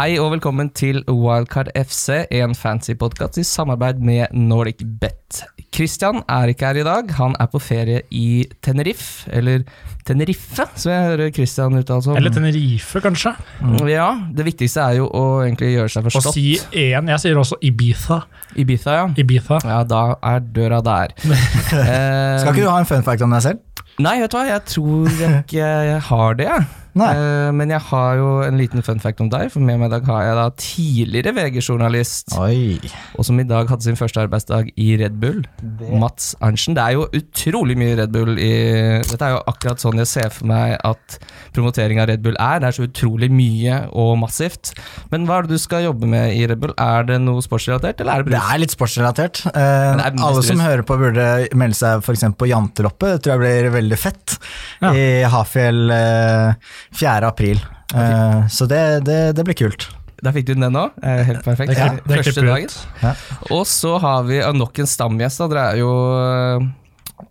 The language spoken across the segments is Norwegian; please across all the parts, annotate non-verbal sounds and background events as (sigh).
Hei og velkommen til Wildcard FC, en fancy podkast i samarbeid med Nordic Bet. Christian er ikke her i dag, han er på ferie i Tenerife, eller Tenerife, som jeg hører Christian uttale som. Eller Tenerife, kanskje. Ja, det viktigste er jo å egentlig gjøre seg Og forstått. si én. Jeg sier også Ibiza. Ibiza, ja. Ibiza. Ja, da er døra der. (laughs) Eh, Skal ikke du ha en fun fact om deg selv? Nei, vet du hva, jeg tror ikke jeg har det, jeg. Nei. Eh, men jeg har jo en liten fun fact om deg, for med meg i dag har jeg da tidligere VG-journalist, og som i dag hadde sin første arbeidsdag i Red Bull, Mats Arntzen. Det er jo utrolig mye Red Bull i Dette er jo akkurat sånn jeg ser for meg at promotering av Red Bull er. Det er så utrolig mye og massivt. Men hva er det du skal jobbe med i Red Bull? Er det noe sportsrelatert, eller er det Det er litt sportsrelatert. Uh, er alle som hører på, burde melde seg eksempel på Janteloppet. Det tror jeg blir veldig fett. Ja. I Hafjell eh, 4. april. Uh, så det, det, det blir kult. Der fikk du den nå. Eh, Helt perfekt. Ja, Første dagen. Ja. Og så har vi eh, nok en stamgjest. da. Dere er jo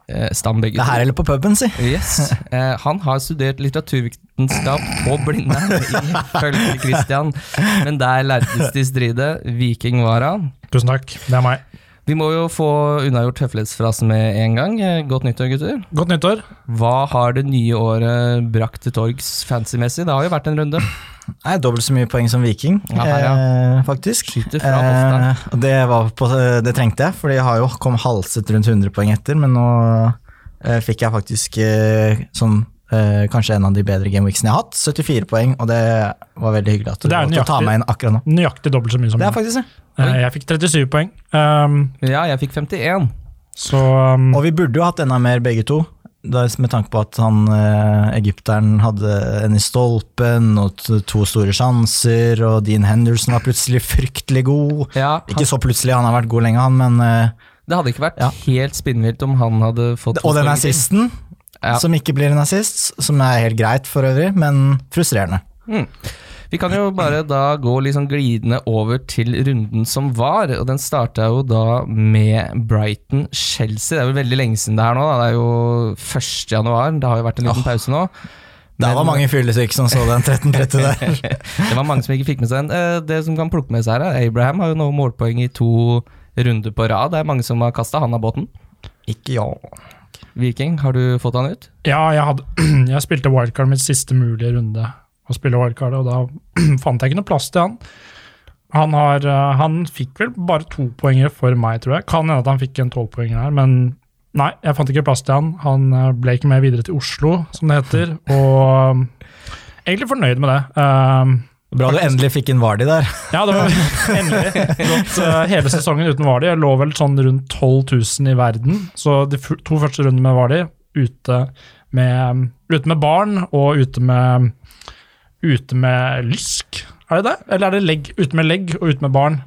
eh, stam begge Det er her eller på puben, si. Yes. (laughs) Eh, han har studert litteraturvitenskap på Blindern, ifølge Christian. Men der lærtes de stride. Viking var han. Tusen takk. Det er meg. Vi må jo få unnagjort høflighetsfrasen med en gang. Eh, Godt nyttår, gutter. Godt nyttår. Hva har det nye året brakt til torgs fancy-messig? Det har jo vært en runde. (clears throat) Nei, Dobbelt så mye poeng som Viking, Ja, ja. eh, faktisk. Fra. Eh, og det, var på, det trengte jeg, for jeg har jo kom halset rundt 100 poeng etter, men nå eh, fikk jeg faktisk eh, sånn eh, kanskje en av de bedre gameweeksene jeg har hatt. 74 poeng, og det var veldig hyggelig at du er å ta meg inn akkurat nå. Nøyaktig dobbelt så mye som Det er faktisk det. Eh, Jeg fikk 37 poeng. Um, Ja, jeg fikk 51. så um, Og vi burde jo hatt enda mer begge to, med tanke på at han eh, egypteren hadde en i stolpen og to store sjanser, og Dean Henderson var plutselig (laughs) fryktelig god. Ja, Ikke så plutselig, han har vært god lenge, han, men eh, det hadde ikke vært Ja. helt spinnvilt om han hadde fått Og den assisten, Ja. som ikke blir en nazist, som er helt greit for øvrig, men frustrerende. Mm. Vi kan jo bare da gå litt sånn glidende over til runden som var, og den starta jo da med Brighton-Chelsea. Det er jo veldig lenge siden det her nå, da. det er jo 1. januar, det har jo vært en liten pause nå. Det var mange fyllesyke som så den 13.30 der. (laughs) det var mange som ikke fikk med seg den. Eh, Det som kan plukke med seg her, er Abraham har jo nå målpoeng i to runder på rad. Det er mange som har kasta han av båten. Ikke ja. Viking, har du fått han ut? ja, jeg, hadde, (clears throat) jeg spilte wildcard mitt siste mulige runde å spille wildcard, og da (clears throat) fant jeg ikke noe plass til han. Han, har, eh, han fikk vel bare to poenger for meg, tror jeg. Kan hende at han fikk en tolvpoenger her, men nei, jeg fant ikke plass til han. Han eh, ble ikke med videre til Oslo, som det heter, (laughs) og um, egentlig fornøyd med det. Um, Bra du endelig fikk inn Vardi der. (laughs) ja, det var endelig gått eh, hele sesongen uten Vardi. Jeg lå vel sånn rundt 12 000 i verden, så de to første rundene med Vardi ute med, ute med barn og ute med, ute med lysk. Er det det? Eller er det legg? Ute med legg og ute med barn?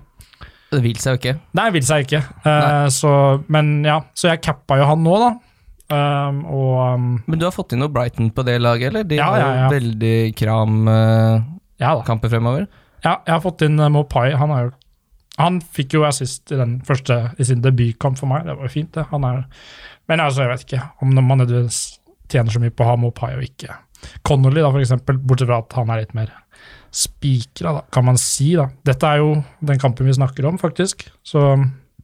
Det vil seg jo ikke. Nei, vil seg ikke. Uh, så, men ja, så jeg cappa jo han nå, da. Um, og um, Men du har fått inn noe Brighton på det laget, eller? De Ja, har jo ja. veldig kram-kamper ja da. fremover. Ja, jeg har fått inn uh, Mopai. Han, jo, han fikk jo assist i den første i sin debutkamp for meg. Det var jo fint, det. Han er, men altså, jeg vet ikke om man nødvendigvis tjener så mye på å ha Mopai og ikke Connolly, da, for eksempel, bortsett fra at han er litt mer spikra, kan man si. da. Dette er jo den kampen vi snakker om, faktisk. Så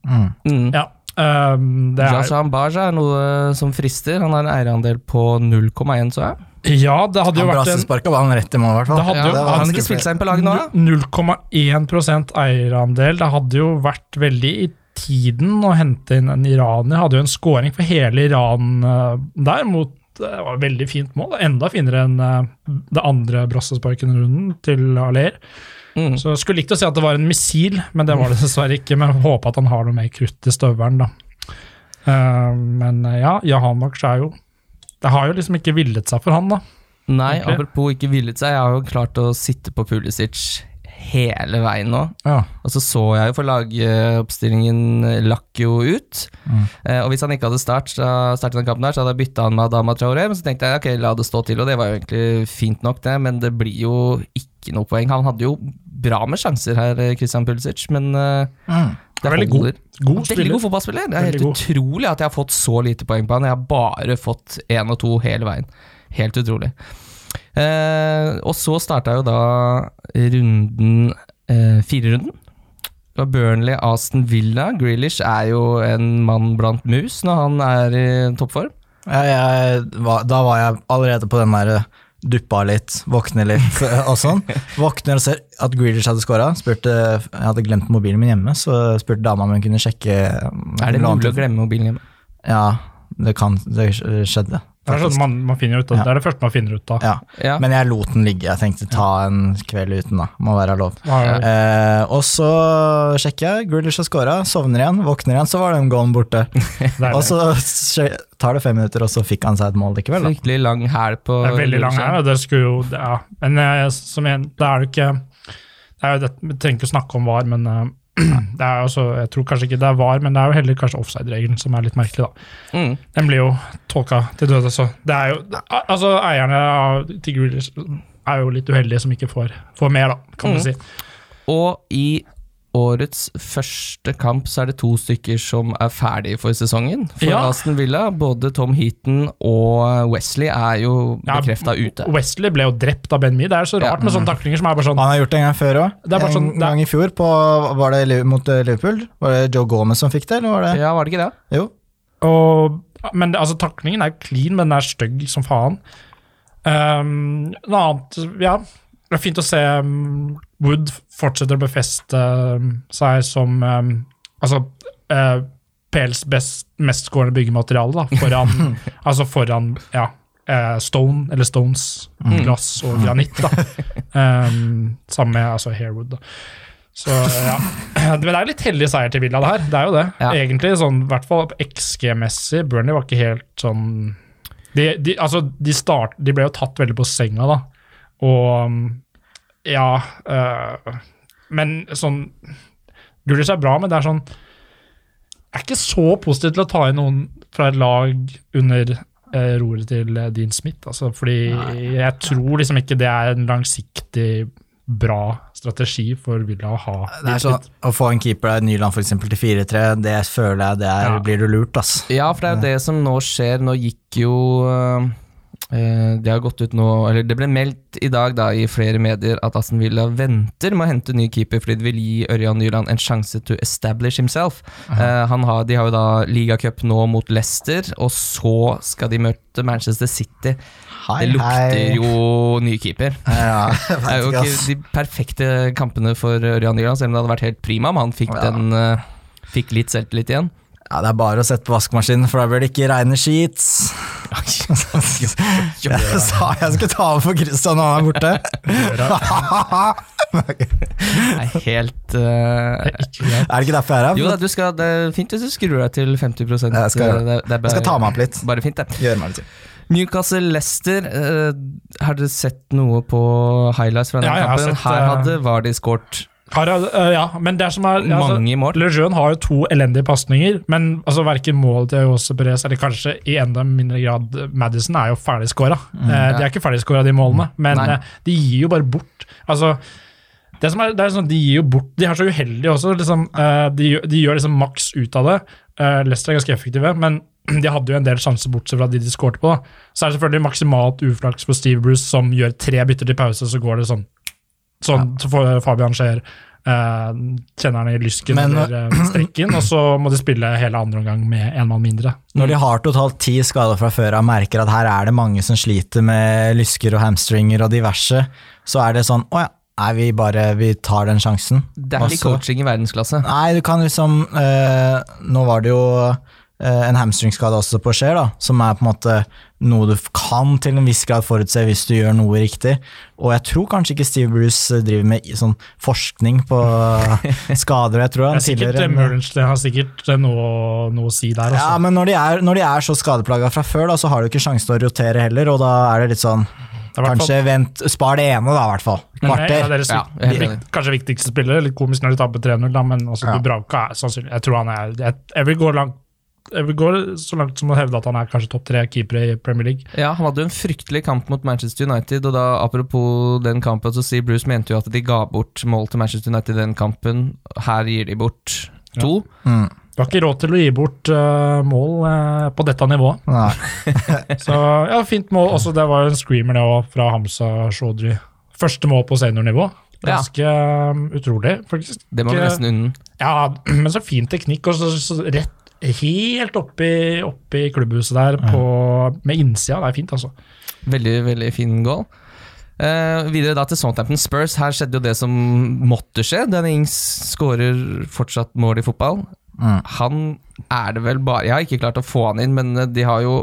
Mm. Mm. ja. Um, det er, Jashan Baja er noe som frister. Han har en eierandel på 0,1, så jeg. ja, det hadde jo Han vært en brassesparka han rett i mål, i hvert fall. Det hadde Ja, jo- det han ikke spilt seg inn på laget nå? da? 0,1% eierandel. Det hadde jo vært veldig i tiden å hente inn en iraner. Hadde jo en scoring for hele Iran eh, der, mot det var et veldig fint mål. Enda finere enn eh, det andre brassesparken i runden til Aller. Mm. Så jeg skulle likt å si at det var en missil, men det var det dessverre ikke. Men jeg håper at han har noe mer krutt i støvelen, da. Uh, men eh, ja, Jahan Baksh er jo Det har jo liksom ikke villet seg for han, da. Nei, Egentlig. apropos ikke villet seg, jeg har jo klart å sitte på Pulisic hele veien nå. Ja. Og så så jeg jo for lagoppstillingen lakk jo ut. Mm. Eh, og hvis han ikke hadde start, startet den kampen der, så hadde jeg bytta han med Adama Traore. Men så tenkte jeg ok, la det stå til, og det var jo egentlig fint nok, det. Men det blir jo ikke noe poeng. Han hadde jo bra med sjanser her, eh, Christian Pulisic, men eh, Mm. det Veldig god- God spiller. Veldig god fotballspiller. Det er Veldig helt god. utrolig at jeg har fått så lite poeng på han. Jeg har bare fått én og to hele veien. Helt utrolig. Eh, og så starta jo da runden eh, firerunden. Det var Burnley, Aston Villa. Grealish er jo en mann blant mus når han er i toppform. Ja, jeg, da var jeg allerede på den der duppa litt, våkne litt (laughs) og sånn. Våkner og ser at Grealish hadde scora. Jeg hadde glemt mobilen min hjemme, så spurte dama om hun kunne sjekke. Er det mulig å glemme mobilen hjemme? Ja, det kan Det skjedde. Det er sånn man, man finner ut av, Ja. det er det første man finner ut av. Ja. Ja. Men jeg lot den ligge. Jeg tenkte ta en kveld uten, da. Må være lov. Eh, og så sjekker jeg, Grealish har scora, sovner igjen, våkner igjen, så var den goalen borte. (laughs) det Og så tar det fem minutter, og så fikk han seg et mål likevel. Da. Fryktelig lang hæl på Det er veldig lang her, det skulle jo det- ja. Men jeg, som igjen, det er jo ikke det er jo det, Vi trenger ikke å snakke om VAR, men eh, (clears throat) det er også, jeg tror kanskje ikke det er VAR, men det er jo heller kanskje offside-regelen som er litt merkelig. da. Mm. Den blir jo tolka til døde, så det er jo Altså, eierne av til er jo litt uheldige som ikke får, får mer, da, kan man Mm. si. Og i årets første kamp så er det to stykker som er ferdige for sesongen. For Ja. Aston Villa, både Tom Heaton og Wesley er jo Ja, ute. Wesley ble jo drept av Ben Mee. Det er så Ja. rart med sånne taklinger som er bare sånn Han har gjort det en gang før òg. En sånn- det gang i fjor, på, var det mot eh, Liverpool. Var det Joe Gomez som fikk det, eller var det Ja, var det ikke det? Jo. Og, men altså, taklingen er clean, men den er stygg som faen. Um, noe annet Ja, det er fint å se um, Wood fortsetter å befeste um, seg som um, Altså uh, PLs best, mestskårende byggemateriale, da. Foran, (laughs) altså foran ja, eh, Stone, eller Stones, glass og granitt. da. (laughs) Sammen med altså, Hairwood. da. Så ja. Men det er litt heldig seier til Villa, det her. Det er jo det. Ja. Egentlig, sånn, i hvert fall XG-messig. Burnley var ikke helt sånn de, de, altså, de, start, de ble jo tatt veldig på senga, da. Og um, ja øh, Men sånn Grealish er bra, men det er sånn Jeg er ikke så positiv til å ta inn noen fra et lag under eh, roret til eh, Dean Smith, altså, fordi jeg tror liksom ikke det er en langsiktig bra strategi for Villa å ha. Det er sånn, Å få en keeper av Nyland eksempel, til 4-3, det føler jeg det er, Ja. blir du lurt, ass. Ja, for det er jo det som nå skjer. Nå gikk jo eh, Det har gått ut nå Eller det ble meldt i dag da i flere medier at Aston Villa venter med å hente ny keeper fordi de vil gi Ørjan Nyland en sjanse to establish himself. Uh, han har, de har jo da ligacup nå mot Leicester, og så skal de møte Manchester City. Hei, Det lukter hei. jo ny keeper. Ja, (laughs) Det er jo ikke de perfekte kampene for Ørjan Nyland, selv om det hadde vært helt prima om han fikk, Ja. den, uh, fikk litt selvtillit igjen. Ja, det er bare å sette på vaskemaskinen, for da blir det ikke reine sheets. (laughs) Jeg sa jeg skulle ta over for Christian når han er borte. Det er helt uh. Er det ikke derfor jeg er her? Jo da, du skal, det er fint hvis du skrur deg til 50 Jeg skal, Det, det er jeg skal ta meg opp litt. Bare fint, det. Gjør meg litt. Newcastle-Lester, har dere sett noe på highlights fra den Ja, kampen? sett, Her eh, hadde Vardy skåret Har, uh, ja, men det som er altså, mange mål. Lejeune har jo to elendige pasninger, men altså, verken målet til Jose Perez eller kanskje i enda mindre grad Madison er jo ferdigskåra. eh, de er ikke ferdigskåra, de målene, men Nei. eh, de gir jo bare bort. Altså, det som er, det er sånn, De gir jo bort, de er så uheldige også. Liksom, de, de gjør liksom maks ut av det. Uh, Leicester er ganske effektive, men (clears throat) de hadde jo en del sjanser bortsett fra de de skårte på. da. Så er det selvfølgelig maksimalt uflaks for Steve Bruce, som gjør tre bytter til pause, så går det sånn. Sånn så får Fabian ser eh, kjenneren i lysken Men- eller eh, strekken, og så må de spille hele andre omgang med én mann mindre. Når de har totalt ti skader fra før og merker at her er det mange som sliter med lysker og hamstringer og diverse, så er det sånn å ja, nei, vi bare vi tar den sjansen. Det er ikke Også- coaching i verdensklasse. Nei, du kan liksom eh, Nå var det jo eh, en hamstringskade også på Skjer, da, som er på en måte noe du kan til en viss grad forutse hvis du gjør noe riktig. Og jeg tror kanskje ikke Steve Bruce eh, driver med sånn forskning på (laughs) skader. Jeg tror han er sikkert, tilhører det har sikkert eh, noe, noe å si der. ja, men når de, er, når de er så skadeplaga fra før, da, så har du ikke sjanse til å rotere heller, og da er det litt sånn Kanskje vent, spar det ene, da, i hvert fall. Kvarter. ja, Ja, enig. kanskje viktigste spiller, litt komisk når de taper 3-0, men også Ja. Dubravka er sannsynlig Jeg tror han er Jeg, jeg vil gå langt Jeg vil gå så langt som å hevde at han er kanskje topp tre keepere i Premier League. Ja, Han hadde jo en fryktelig kamp mot Manchester United, og da apropos den kampen, så sier Bruce mente jo at de ga bort mål til Manchester United i den kampen. Her gir de bort to. Mm. Du har ikke råd til å gi bort uh, mål uh, på dette nivået. (laughs) Så ja, fint mål. Også, det var jo en screamer det også, fra Hamza Shodri. Første mål på seniornivå. Ja. Ganske ja. utrolig, faktisk. Det må vi nesten unne. Ja, (clears throat) men så fin teknikk, og så, så rett helt oppi, oppi klubbhuset der på, med innsida. Det er fint, altså. Veldig, veldig fin goal. Uh, videre da til Southampton Spurs. Her skjedde jo det som måtte skje. Danny Ings skårer fortsatt mål i fotball. Mm. Han er det vel bare Jeg har ikke klart å få han inn, men eh, de har jo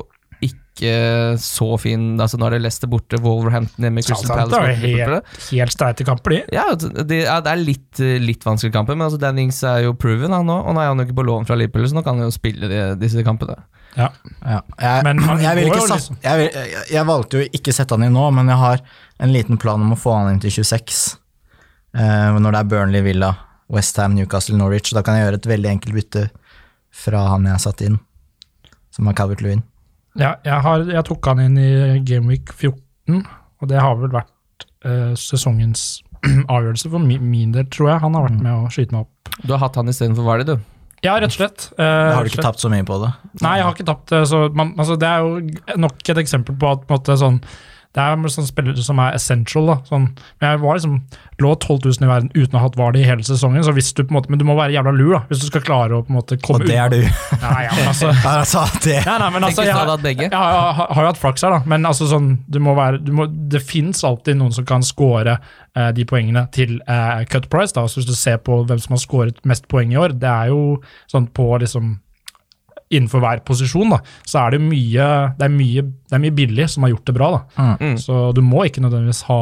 ikke så fin altså Nå er det Leicester borte, Wolverhampton hjemme, Crystal Palace borte. helt, helt steite kamper, de. Ja, det, ja, det er litt, eh, litt vanskelig kamper, men altså Ings er jo proven, han nå. Og nå er han jo ikke på lån fra Liverpool, så nå kan han jo spille de, disse kampene. Ja. Ja. Jeg, Men han jeg, går ikke satt, liksom- jeg, vil, jeg, jeg valgte jo ikke sette han inn nå, men jeg har en liten plan om å få han inn til 26. Uh, når det er Burnley, Villa, Westham, Newcastle, Norwich. Da kan jeg gjøre et veldig enkelt bytte fra han jeg har satt inn, som er Calvert Lewin. Ja, jeg, har, jeg tok han inn i Gameweek 14, og det har vel vært eh, sesongens (clears throat) avgjørelse for min, min del, tror jeg. Han har vært med å skyte meg opp. Du har hatt han istedenfor Vardy, du. Ja, rett og slett. Eh, har du ikke slett. tapt så mye på det. Nei, jeg har ikke tapt. det. Så man, altså, det er jo nok et eksempel på at på en måte, sånn, det er sånn spillere som er essential. Da. Sånn, jeg var liksom, lå 12 000 i verden uten å ha hatt var i hele sesongen. Så hvis du på en måte, Men du må være jævla lur da, hvis du skal klare å på en måte komme ut. Og det er du. Nei, ja, men altså, (laughs) Ja, altså, det. nei, nei, men altså jeg, jeg, har- jeg har, har jo hatt flaks her, da. Men altså sånn, du må være, du må, det fins alltid noen som kan score eh, de poengene til eh, cut price. da, så Hvis du ser på hvem som har scoret mest poeng i år, det er jo sånn på liksom Innenfor hver posisjon, da, så er det mye Det er mye, det er mye billig som har gjort det bra. da. Mm. Så du må ikke nødvendigvis ha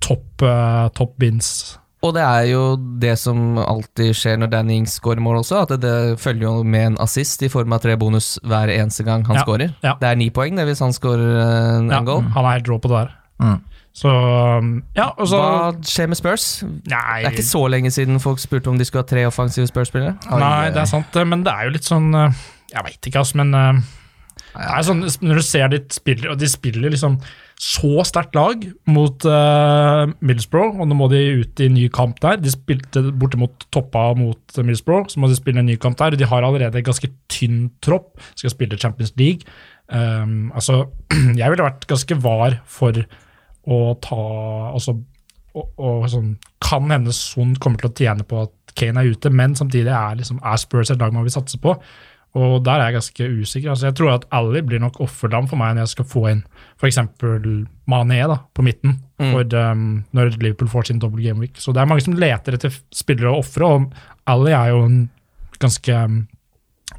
topp uh, top bins. Og det er jo det som alltid skjer når Danny Ings scorer mål også, at det, det følger jo med en assist i form av tre bonus hver eneste gang han Ja, scorer. ja. Det er ni poeng det hvis han scorer eh, en, Ja, en goal. han er helt rå på det der. Mm. Så um, ja, og så Hva skjer med Spurs? Nei, Det er ikke så lenge siden folk spurte om de skulle ha tre offensive Spurs-spillere. Nei, det er sant, men det er jo litt sånn eh, Jeg veit ikke, altså, men uh, sånn, Når du ser de spiller, og de spiller liksom så sterkt lag mot uh, Middlesbrough, og nå må de ut i ny kamp der. De spilte bortimot toppa mot Middlesbrough, så må de spille en ny kamp der. De har allerede en ganske tynn tropp, skal spille Champions League. Um, altså, (clears throat) jeg ville vært ganske var for å ta altså, og, og sånn, Kan hende Son kommer til å tjene på at Kane er ute, men samtidig er, liksom, er Spurs et lag man vil satse på. Og der er jeg ganske usikker. Altså, jeg tror at Ali blir nok offerdam for meg når jeg skal få inn f.eks. Mané da, på midten Mm. for, um, når Liverpool får sin double game week. Så det er mange som leter etter spillere å ofre, og Ali er jo en ganske um,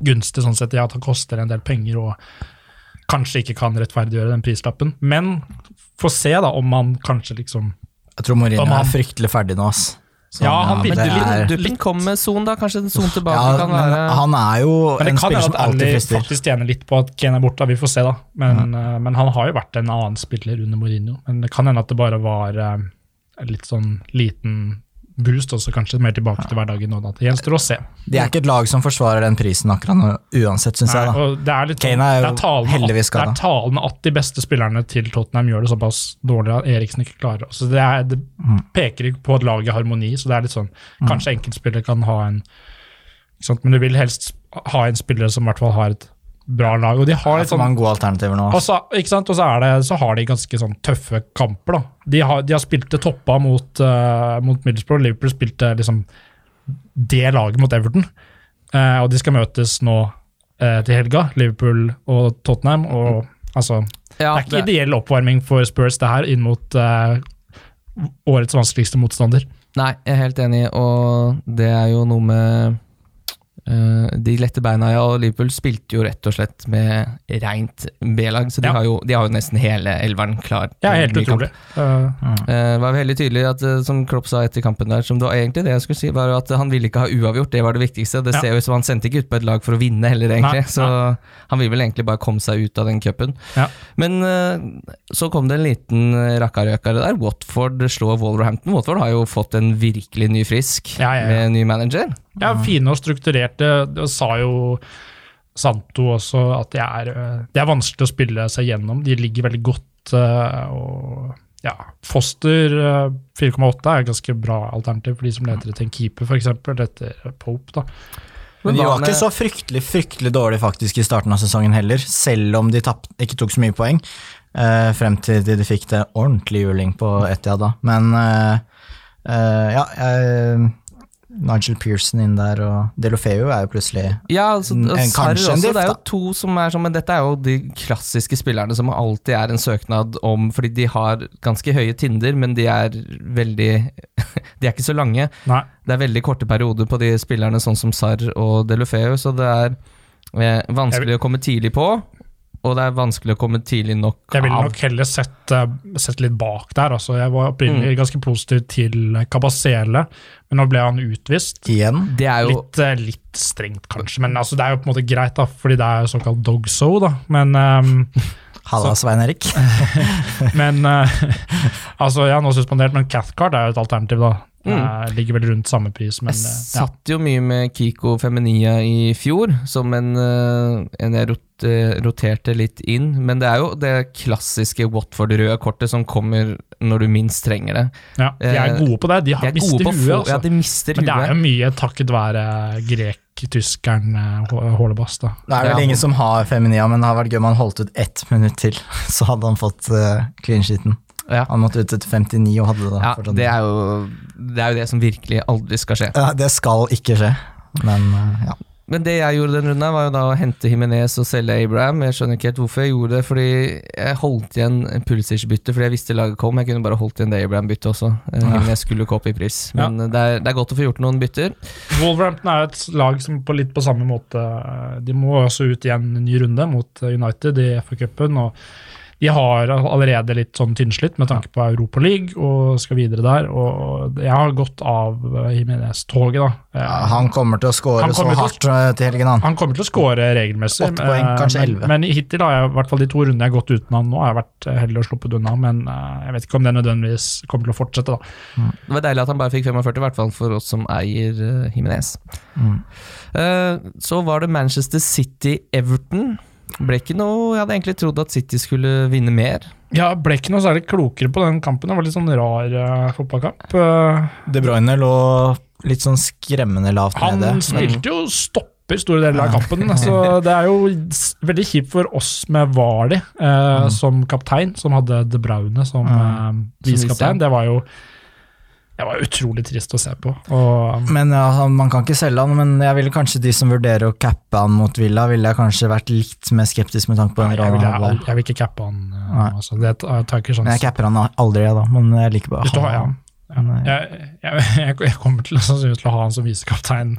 gunstig sånn sett i at han koster en del penger og kanskje ikke kan rettferdiggjøre den prislappen. Men få se da om han kanskje liksom Jeg tror Mourinho han- er fryktelig ferdig nå, ass. Så, Ja, han ja, er- litt- Duppen kom med Son, da. Kanskje Son tilbake ja, kan være han er jo Men det en kan spiller som alltid frister. faktisk tjener litt på at Kane er borte, vi får se da. Men, eh, men han har jo vært en annen spiller under Mourinho. Men det kan hende at det bare var en litt sånn liten boost, også kanskje mer tilbake til hverdagen da. Det gjenstår å se. De er ikke et lag som forsvarer den prisen akkurat nå, uansett, syns jeg. Da. og det er litt Kane er jo det heldigvis at, det er talende at de beste spillerne til Tottenham gjør det såpass dårlig at Eriksen ikke klarer det. Så det, er, det Mm. peker ikke på et lag i harmoni, så det er litt sånn Kanskje enkeltspillere kan ha en? Men du vil helst ha en spiller som i hvert fall har et bra lag. Og de har litt sånn mange gode alternativer nå. og så, ikke sant? Og så, det, så har de ganske sånn tøffe kamper. da. De har, de har spilt det toppa mot, uh, mot Middlesbrough. Liverpool spilte liksom det laget mot Everton. Uh, og de skal møtes nå uh, til helga, Liverpool og Tottenham. og altså, ja, Det er ikke ideell oppvarming for Spurs det her inn mot årets vanskeligste motstander. Nei, jeg er helt enig, og det er jo noe med De lette beina, ja, og Liverpool spilte jo rett og slett med rent B-lag, så de, Ja. har jo, de har jo nesten hele elveren klar. Er helt utrolig. Uh, uh. Det var veldig tydelig at, eh, som Klopp sa etter kampen der, som det var egentlig det jeg skulle si, var at han ville ikke ha uavgjort, det var det viktigste. Det Ja. ser jo ut som han sendte ikke ut på et lag for å vinne heller, egentlig. Nei, så han vil vel egentlig bare komme seg ut av den cupen. Ja. Men uh, så kom det en liten eh, rakkarøkare der. Watford slår Wolverhampton. Watford har jo fått en virkelig ny frisk Ja, ja, ja. med ny manager. Ja, fine og strukturerte. Det sa jo Santo også, at det er, det er vanskelig å spille seg gjennom. De ligger veldig godt. eh, og ja, Foster eh, 4,8 er et ganske bra alternativ for de som leter etter en keeper, f.eks. Etter Pope. da. Men de var ikke så fryktelig fryktelig dårlige faktisk i starten av sesongen heller, selv om de tapt, ikke tok så mye poeng. eh, frem til de, de fikk det ordentlig juling på Etia da. Men eh, eh, ja, jeg, Nigel Pearson inn der, og Delofeu er jo plutselig Ja, altså, En- en- Sarr kanskje en diff, det er jo to som er sånn, men dette er jo de klassiske spillerne som alltid er en søknad om, fordi de har ganske høye tinder, men de er veldig (laughs) De er ikke så lange. Nei, Det er veldig korte perioder på de spillerne, sånn som Sarr og Delofeu, så det er eh, vanskelig å komme tidlig på, og det er vanskelig å komme tidlig nok av. jeg ville nok heller sett, eh, sett litt bak der. Altså, jeg var opprinnelig ganske positiv til Kabasele, men nå ble han utvist. igjen. Det er jo Litt, eh, litt strengt, kanskje, men altså, det er jo på en måte greit, da, fordi det er såkalt dog so. Da. Men, um, (laughs) Halla, Svein Erik. (laughs) men uh, (laughs) altså, ja, nå suspendert, men Cathcart er jo et alternativ, da. Mm. Ligger vel rundt samme pris, men Jeg eh, ja. satt jo mye med Kiko Feminia i fjor, som en, eh, en jeg rot, eh, roterte litt inn. Men det er jo det klassiske Watford-røde kortet som kommer når du minst trenger det. ja. De er gode på det. De har de å huet, få altså. Ja, de mister Men det er jo mye takket være grek-tyskeren uh, Hålebass, da. Det er vel Ja. ingen som har Feminia, men det har vært gøy om han holdt ut ett minutt til. (laughs) Så hadde han fått uh, clean sheeten. Ja. Han måtte ut etter 59 og hadde det. da. Ja, fortsatt. det er, jo, det er jo det som virkelig aldri skal skje. Ja, det skal ikke skje, men uh, ja. Men det jeg gjorde den runden, her var jo da å hente Jimenez og selge Abraham. Jeg skjønner ikke helt hvorfor jeg gjorde det, fordi jeg holdt igjen Pulisic-byttet fordi jeg visste laget kom. Jeg kunne bare holdt igjen det Abraham-byttet også. Ja. Himinez skulle gå opp i pris. Men ja. det, er, det er godt å få gjort noen bytter. Wolverhampton er et lag som på litt på samme måte De må også ut igjen en ny runde mot United i FA-cupen. og de har allerede litt sånn tynnslitt med tanke på Europa League og skal videre der. og Jeg har gått av Jimenez-toget, da. Ja, Eh, han kommer til å score så å- hardt uh, til helgen, han. Han kommer til å score regelmessig. Åtte poeng, eh, kanskje men- elleve. Men hittil har jeg, i hvert fall de to rundene jeg har gått uten han nå, har jeg vært eh, heldig og sluppet unna. Men eh, jeg vet ikke om det nødvendigvis kommer til å fortsette. da. Det var deilig at han bare fikk 45, i hvert fall for oss som eier Jiménez. Jimenez. Mm. Eh, så var det Manchester City-Everton. Ble ikke noe Jeg hadde egentlig trodd at City skulle vinne mer. Ja, ble ikke noe særlig klokere på den kampen. Det var litt sånn rar uh, fotballkamp. Uh, De Bruyne lå litt sånn skremmende lavt han nede. spilte jo stopper store deler av kampen, så det er jo veldig kjipt for oss med Vali uh, mm. som kaptein, som hadde De Braune som uh, visekaptein. Det var jo det var utrolig trist å se på. Og, Men ja, Man kan ikke selge han, men jeg ville kanskje de som vurderer å cappe han mot Villa, ville jeg kanskje vært litt mer skeptisk med tanke på den jeg, rollen han jeg, jeg vil ikke cappe han. eh, Altså, det tar ikke sjans. jeg capper han aldri, jeg da. Men jeg liker bare å ha han. Ja. Jeg, jeg, jeg, jeg kommer til, sannsynligvis til å ha han som visekaptein,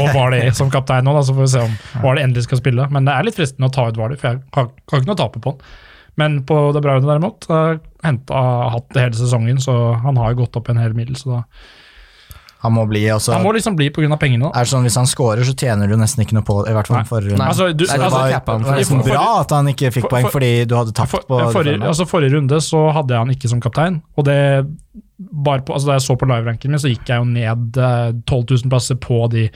og var det som kaptein nå, da, så får vi se om var det endelig skal spille. Men det er litt fristende å ta ut Vardy, for jeg har, har ikke noe å tape på han. Men på Det Braune derimot, henta, hatt det hele sesongen, så han har jo gått opp en hel middel. Så da. Han må bli, og så Han må liksom bli pga. pengene. er det sånn Hvis han scorer, så tjener du nesten ikke noe på det. I hvert fall runde. Nei. Altså, du, det var, altså, det var nesten for- bra at han ikke fikk for- poeng, fordi du hadde tapt For, på forrige, altså forrige runde så hadde jeg han ikke som kaptein. Og det bare på, altså Da jeg så på live-ranken min, så gikk jeg jo ned eh, 12 000 plasser på de,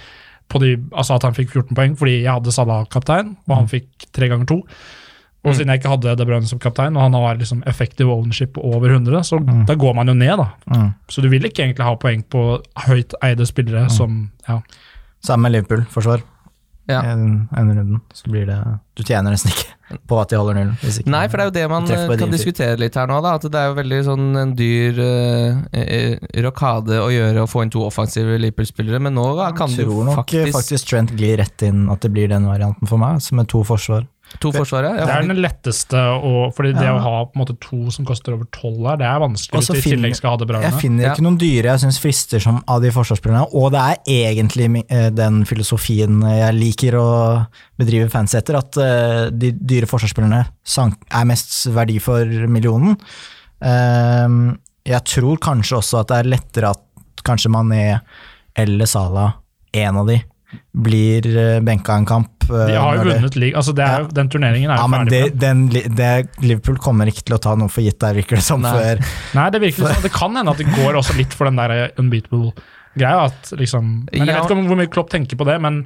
på de Altså at han fikk 14 poeng, fordi jeg hadde Salah kaptein, og han fikk tre ganger to. Og siden jeg ikke hadde De Bruyne som kaptein, og han har liksom effective ownership på over 100, så da går man jo ned, da. Mm. Så du vil ikke egentlig ha poeng på høyt eide spillere som ja. Samme med Liverpool-forsvar. Ja. En, en runden, så blir det Du tjener nesten ikke (laughs) på at de holder nullen. hvis ikke- Nei, for det er jo det man eh, kan din diskutere litt her nå, da. At det er jo veldig sånn en dyr eh, eh, rokade å gjøre å få inn to offensive Liverpool-spillere, men nå da, kan du faktisk Jeg tror nok faktisk, faktisk, Trent glir rett inn at det blir den varianten for meg, altså med to forsvar. To forsvarere. Det er den letteste, å- fordi det Ja. å ha på en måte to som koster over 12 her, det er vanskelig hvis så du i tillegg skal ha det bra. Jeg finner Ja. ikke noen dyre jeg syns frister som av de forsvarsspillerne, og det er egentlig eh, den filosofien jeg liker å bedrive fans etter, at eh, de dyre forsvarsspillerne er mest verdi for millionen. Ehm, jeg tror kanskje også at det er lettere at kanskje Mané eller Salah, en av de, blir eh, benka en kamp. eh, De har jo vunnet ligaen. altså det er, den turneringen er jo Ja, men ferdig. det, den, det, Liverpool kommer ikke til å ta noe for gitt der, virker det som, Nei. før Nei, det virker sånn. (laughs) Det kan hende at det går også litt for den der unbeatable Greia at liksom Men Jeg Ja. vet ikke om hvor mye Klopp tenker på det, men,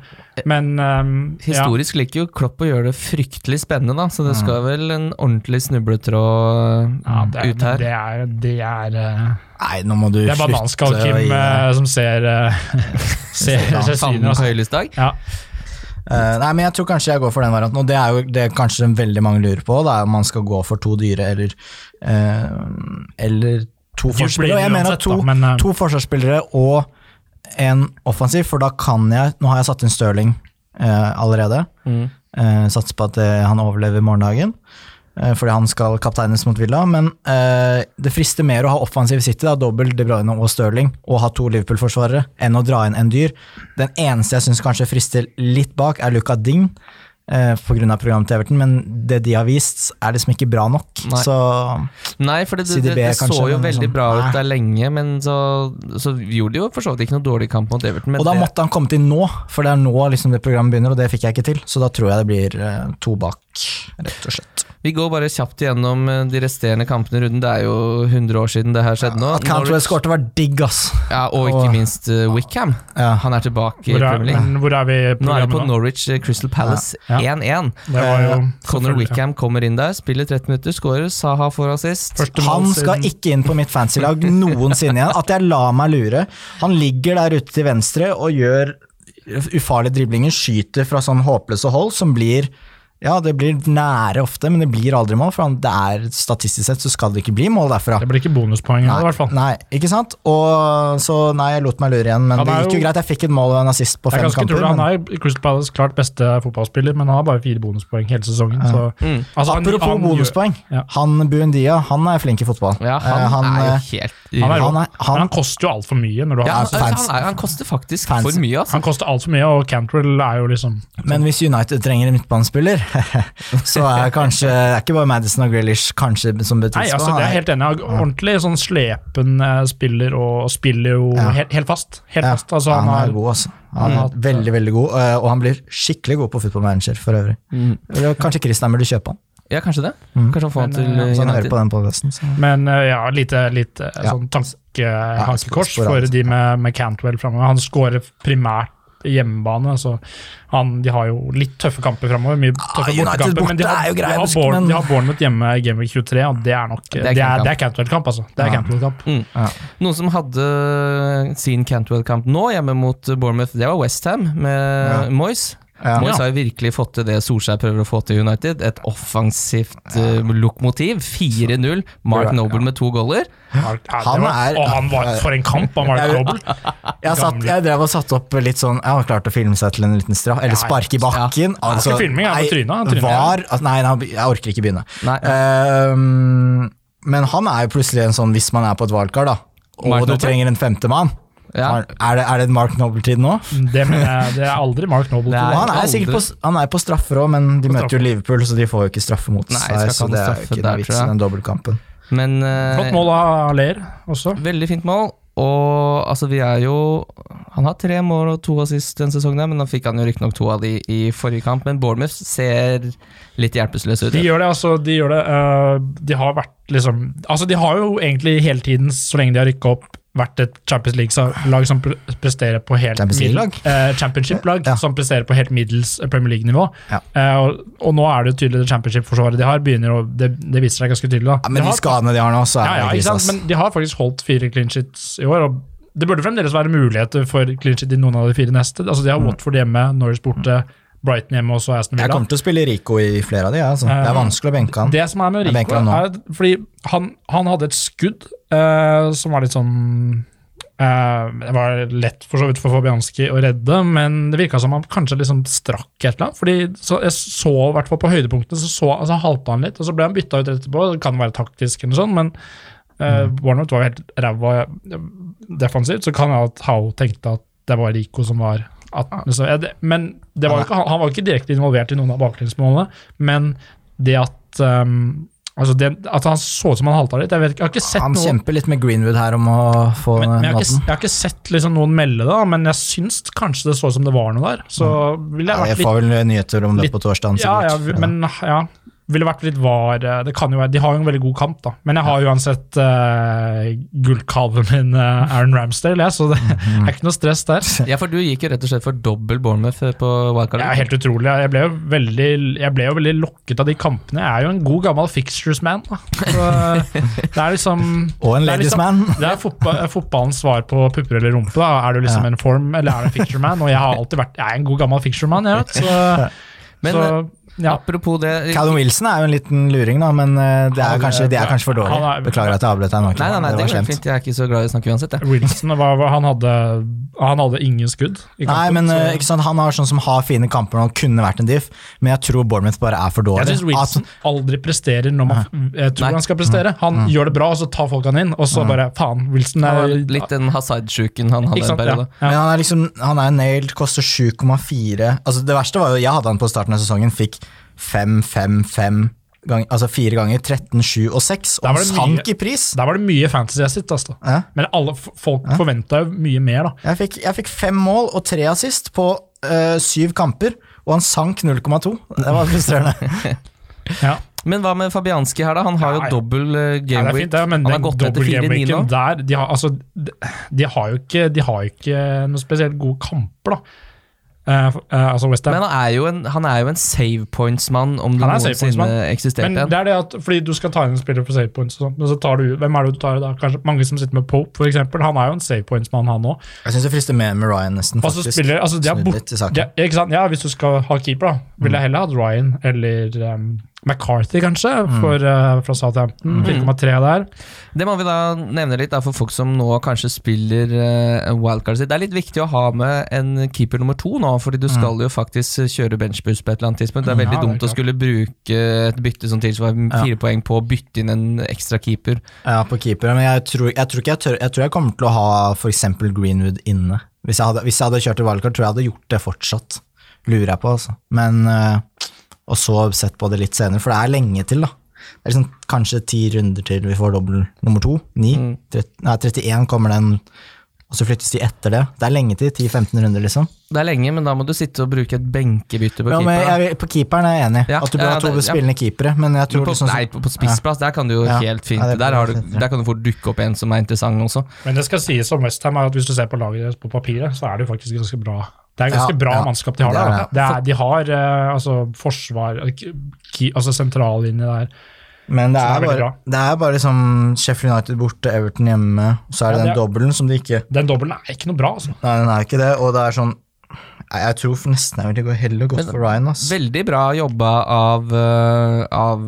men ehm, ja. Historisk liker jo Klopp å gjøre det fryktelig spennende, da, så det skal vel en ordentlig snubletråd Ja, det, er- ut her. Det er, det er, eh, Nei, nå må du det er bananskall slutte Kim uh, eh, som ser uh, (laughs) Ser Ja, ser synet. Ja. Eh, nei, men jeg tror kanskje jeg går for den varianten, og det er jo det er kanskje veldig mange lurer på, da, om man skal gå for to dyre eller, uh, eller to forsvarsspillere. Og jeg mener at to, men, uh, to forsvarsspillere og en offensiv, for da kan jeg Nå har jeg satt inn Stirling eh, allerede. Mm. Eh, satser på at eh, han overlever morgendagen, eh, fordi han skal kapteines mot Villa. Men eh, det frister mer å ha offensiv City, da, dobbel De Bruyne og Stirling, og ha to Liverpool-forsvarere, enn å dra inn en dyr. Den eneste jeg syns kanskje frister litt bak, er Luca Ding. Eh, av programmet til Everton, men det de har vist, er liksom ikke bra nok. Nei. Så Nei, for det, det, det, det kanskje, så jo veldig sånn, bra ut der lenge, men så, så gjorde de jo for så vidt ikke noe dårlig kamp mot Everton. Men Og da det, måtte han komme til nå, for det er nå liksom det programmet begynner, og det fikk jeg ikke til. Så da tror jeg det blir eh, to bak, rett og slett. vi går bare kjapt gjennom eh, de resterende kampene i runden. Det er jo 100 år siden det her skjedde nå. At Cantwell skårte var digg, ass. ja, og ikke Og- minst uh, Wickham. Ja. Han er tilbake i Hvor er, Premier League. hvor er vi i programmet Nå Nå er vi på? Norwich eh, Crystal Palace Ja. 1-1. Ja. var jo Eh, Wickham kommer inn der, spiller 30 minutter, skårer. Saha får assist. Han skal ikke inn på mitt fancy-lag noensinne igjen. At jeg lar meg lure. Han ligger der ute til venstre og gjør ufarlige driblinger, skyter fra sånn håpløse hold som blir Ja, det blir nære ofte, men det blir aldri mål. For det er statistisk sett så skal det ikke bli mål derfra. Det blir ikke bonuspoeng i hvert fall. nei, ikke sant? Og så nei, jeg lot meg lure igjen, men Han det er gikk jo jo- greit. Jeg fikk et mål og en assist på fem kamper. det. Han er i Crystal Palace klart beste fotballspiller, men han har bare fire bonuspoeng hele sesongen. Så, Mm. altså, Apropos han gjør- bonuspoeng. Ja. Han Buendia, han er flink i fotball. Ja, Eh, han, er eh, jo helt Han, er, Han er- han- men han koster jo altfor mye. Når du ja, har, han, fans- han, er, han koster faktisk fans- for mye, altså. han koster altfor mye, og Cantwell er jo liksom Men hvis United trenger en midtbanespiller, (laughs) så er kanskje det er ikke bare Madison og Grealish kanskje som betyr Nei, altså, det er helt enig. Ordentlig sånn slepen eh, spiller, og spiller jo Ja. helt, helt fast. Helt ja, fast. Altså, han, han er god, altså. Han Mm. er veldig, veldig god, eh, og han blir skikkelig god på Football Manager for øvrig. Mm. Kanskje Christian burde kjøpe han, Ja, kanskje det. Mm. Kanskje han får han Men, til eh, eh, han hører United. på den podcasten. Så. Men eh, ja, lite, lite Ja. sånn tankehakekors ja, for de med, med Cantwell framover. Han skårer primært hjemmebane, så han, de har jo litt tøffe kamper framover. Mye tøffe United bortekamper, men de har, er jo de, har men- de har Bournemouth hjemme i Game Week 23, og det er nok Det er det Cantwell-kamp, altså. Det er Ja. Cantwell-kamp. Mm. Ja. Noen som hadde sin Cantwell-kamp nå, hjemme mot Bournemouth, det var Westham med Ja. Moyes. Ja. Moyes har virkelig fått til det Solskjær prøver å få til United. Et offensivt uh, lokomotiv. 4-0. Mark Noble med to goller. Ja, Han var, er- og han var for en kamp av Mark Noble! Jeg, satt, jeg drev og satte opp litt sånn Jeg har klart å filme seg til en liten straff, eller spark i bakken. Altså, filming, er på trynet, var, altså, nei, nei, jeg orker ikke begynne. Ehm, men han er jo plutselig en sånn, hvis man er på et valgkart, da, og Mark du Noble? trenger en femtemann Ja. er, det, er det en Mark Noble-tid nå? Det, jeg, det er aldri Mark Noble-tid. (laughs) er- han er aldri. på, han er på straffer òg, men de møter jo. Liverpool, så de får jo ikke straffe mot Nei, seg. Så det er jo ikke der, noe vits i den dobbeltkampen. Men uh, Flott mål av Aller også. Veldig fint mål. Og altså, vi er jo Han har tre mål og to assist den sesongen, men nå fikk han jo riktignok to av de i forrige kamp. Men Bournemouth ser litt hjelpeløse ut. De gjør det, altså. De gjør det. Uh, de har vært liksom Altså, de har jo egentlig hele tiden, så lenge de har rykka opp, vært et Champions League-lag som presterer på helt Champions League-lag eh, Championship-lag Ja. som presterer på helt middels eh, Premier League-nivå. Ja. Eh, og, og nå er det jo tydelig det Championship-forsvaret de har, begynner å Det, det viser seg ganske tydelig. da. Ja, men de de skadene de har nå, så er ja, det krise, sant? Men de har faktisk holdt fire clean sheets i år. og Det burde fremdeles være muligheter for clean sheet i noen av de fire neste. Altså De har Watford hjemme, Norris borte, Brighton hjemme og så Aston Jeg kommer til å spille Rico i flere av de, altså. det er Eh, vanskelig å benke han. Det som er med Rico, han er fordi han, han hadde et skudd uh, som var litt sånn uh, Det var lett for så vidt for Fabianski å redde, men det virka som han kanskje liksom strakk et eller annet. Fordi så Jeg så i hvert fall på høydepunktene, så, så altså, halta han litt, og så ble han bytta ut etterpå. Det kan være taktisk, eller sånn, men uh, Bournemouth var jo helt ræva defensivt, så kan jeg at Howe tenkte at det var Rico som var at, så, ja, det, Men det var ikke, han, var ikke direkte involvert i noen av baklengsmålene, men det at um, Altså det, At han så ut som han halta litt. Jeg vet jeg har ikke sett Han noe kjemper litt med Greenwood her om å få men, men jeg, har ikke, jeg har ikke sett liksom noen melde det, men jeg syns kanskje det så ut som det var noe der. Så ville Ja, jeg jeg vært litt får vel nyheter om det litt- på torsdag. ja, ja, men ja, ville vært litt var eh, det kan jo være, De har jo en veldig god kamp, da. Men jeg har uansett uh, gullkalven min, uh, Aaron Ramsdale, jeg, så det (laughs) er ikke noe stress der. (laughs) Ja, for du gikk jo rett og slett for dobbel Bournemouth på wildcard. Ja, helt utrolig. Jeg ble, jo veldig, jeg ble jo veldig lokket av de kampene. Jeg er jo en god gammel fixtures-man. da. Det er liksom (laughs) Og en det er liksom-. Det er fotball, fotballens svar på pupper eller rumpe. da. Er du liksom Ja. en form, eller er du en fixture man? Og jeg har alltid vært Jeg er en god gammel fixture man, jeg vet. Så, Men, så ja. Apropos det Callum Wilson er jo en liten luring, da, men eh, det er kanskje, det er kanskje for dårlig. er- Beklager at jeg avbrøt deg nå. Nei, nei, nei, det var går fint. Jeg er ikke så glad i å snakke uansett, jeg. Wilson var, han, hadde, han hadde ingen skudd i kampen. Nei, men så- eh, ikke sant, Han har sånn som har fine kamper og kunne vært en diff, men jeg tror Bournemouth bare er for dårlig. Jeg syns Wilson aldri presterer når man jeg tror Nei. han skal prestere. Han gjør det bra, og så tar folk han inn, og så bare faen, Wilson er litt den Hazard-sjuken han hadde sant, en periode. Ja. Men han er liksom, han er nailed, koster 7,4 Altså Det verste var jo, jeg hadde han på starten av sesongen, fikk 5, 5, 5 gang, altså fire ganger, 13, 7 og 6, og han sank mye- i pris. Der var det mye fantasy assist, altså. Ja. Men alle, folk folk forventa jo mye mer, da. Jeg fikk, jeg fikk fem mål og tre assist på øh, syv kamper, og han sank 0,2. Det var frustrerende. (laughs) Ja. Men hva med Fabianski her, da? Han har jo Ja, ja. dobbel gameweek. Ja, det fint, men han har gått etter til 4-9 nå. der de har, altså, de, de, har jo ikke, de har jo ikke noe spesielt gode kamper, da. Eh, f- eh, altså West Ham. Men han er jo en, han er jo en save points-mann, om det Han noensinne eksisterte Men det er det at, fordi du skal ta inn en spiller for save points, og sånt, men så tar du, hvem er det du tar da? Kanskje mange som sitter med Pope, eksempel. Han er jo en save points-mann, han òg. Jeg syns det frister mer med Ryan, nesten. Altså, faktisk. spiller altså, de er bort, litt i saken. de, ikke sant? Ja, Hvis du skal ha keeper, da, ville jeg heller hatt Ryan eller um, McCarthy, kanskje, for, eh, fra Southampton. 4,3 der. Det må vi da nevne litt da, for folk som nå kanskje spiller uh, wildcard sitt. Det er litt viktig å ha med en keeper nummer to nå, fordi du skal jo faktisk eh, kjøre benchboost på et eller annet tidspunkt. Det er Mm, veldig ja, det er dumt å skulle bruke et bytte som tilsvarer Ja. fire poeng på å bytte inn en ekstra keeper. Ja, på keeper, men jeg tror, jeg tror ikke jeg tør Jeg tror jeg kommer til å ha f.eks. Greenwood inne. Hvis jeg, hadde, hvis jeg hadde kjørt i wildcard, tror jeg jeg hadde gjort det fortsatt. Lurer jeg på, altså. Men eh, Og så sett på det litt senere, for det er lenge til, da. Det er liksom kanskje ti runder til vi får dobbel nummer to. Ni. Mm. Nei, 31 kommer den, og så flyttes de etter det. Det er lenge til. 10-15 runder, liksom. Det er lenge, men da må du sitte og bruke et benkebytte på Ja, men keeper. jeg, på keeperen er jeg enig. Ja, At du bør ja, ha to ja. keepere, men jeg tror på, liksom nei, på, på spissplass, der kan du jo Ja. helt fint Ja, det er der, har du, der kan du fort dukke opp en som er interessant også. Men det skal sies om Westham at hvis du ser på laget deres på papiret, så er det jo faktisk ganske bra. Det er ganske Ja, bra ja. mannskap de har Det er der. det. Er, de har eh, altså forsvar, altså sentrallinje der. Men det er, er bare, det er bare liksom Sheffield United borte, Everton hjemme, så er det Ja, den er- dobbelen som de ikke Den dobbelen er ikke noe bra, altså. Nei, den er ikke det, og det er sånn Jeg, jeg tror for nesten jeg ville gå heller gått Men- for Ryan, ass. Veldig bra jobba av, øh, av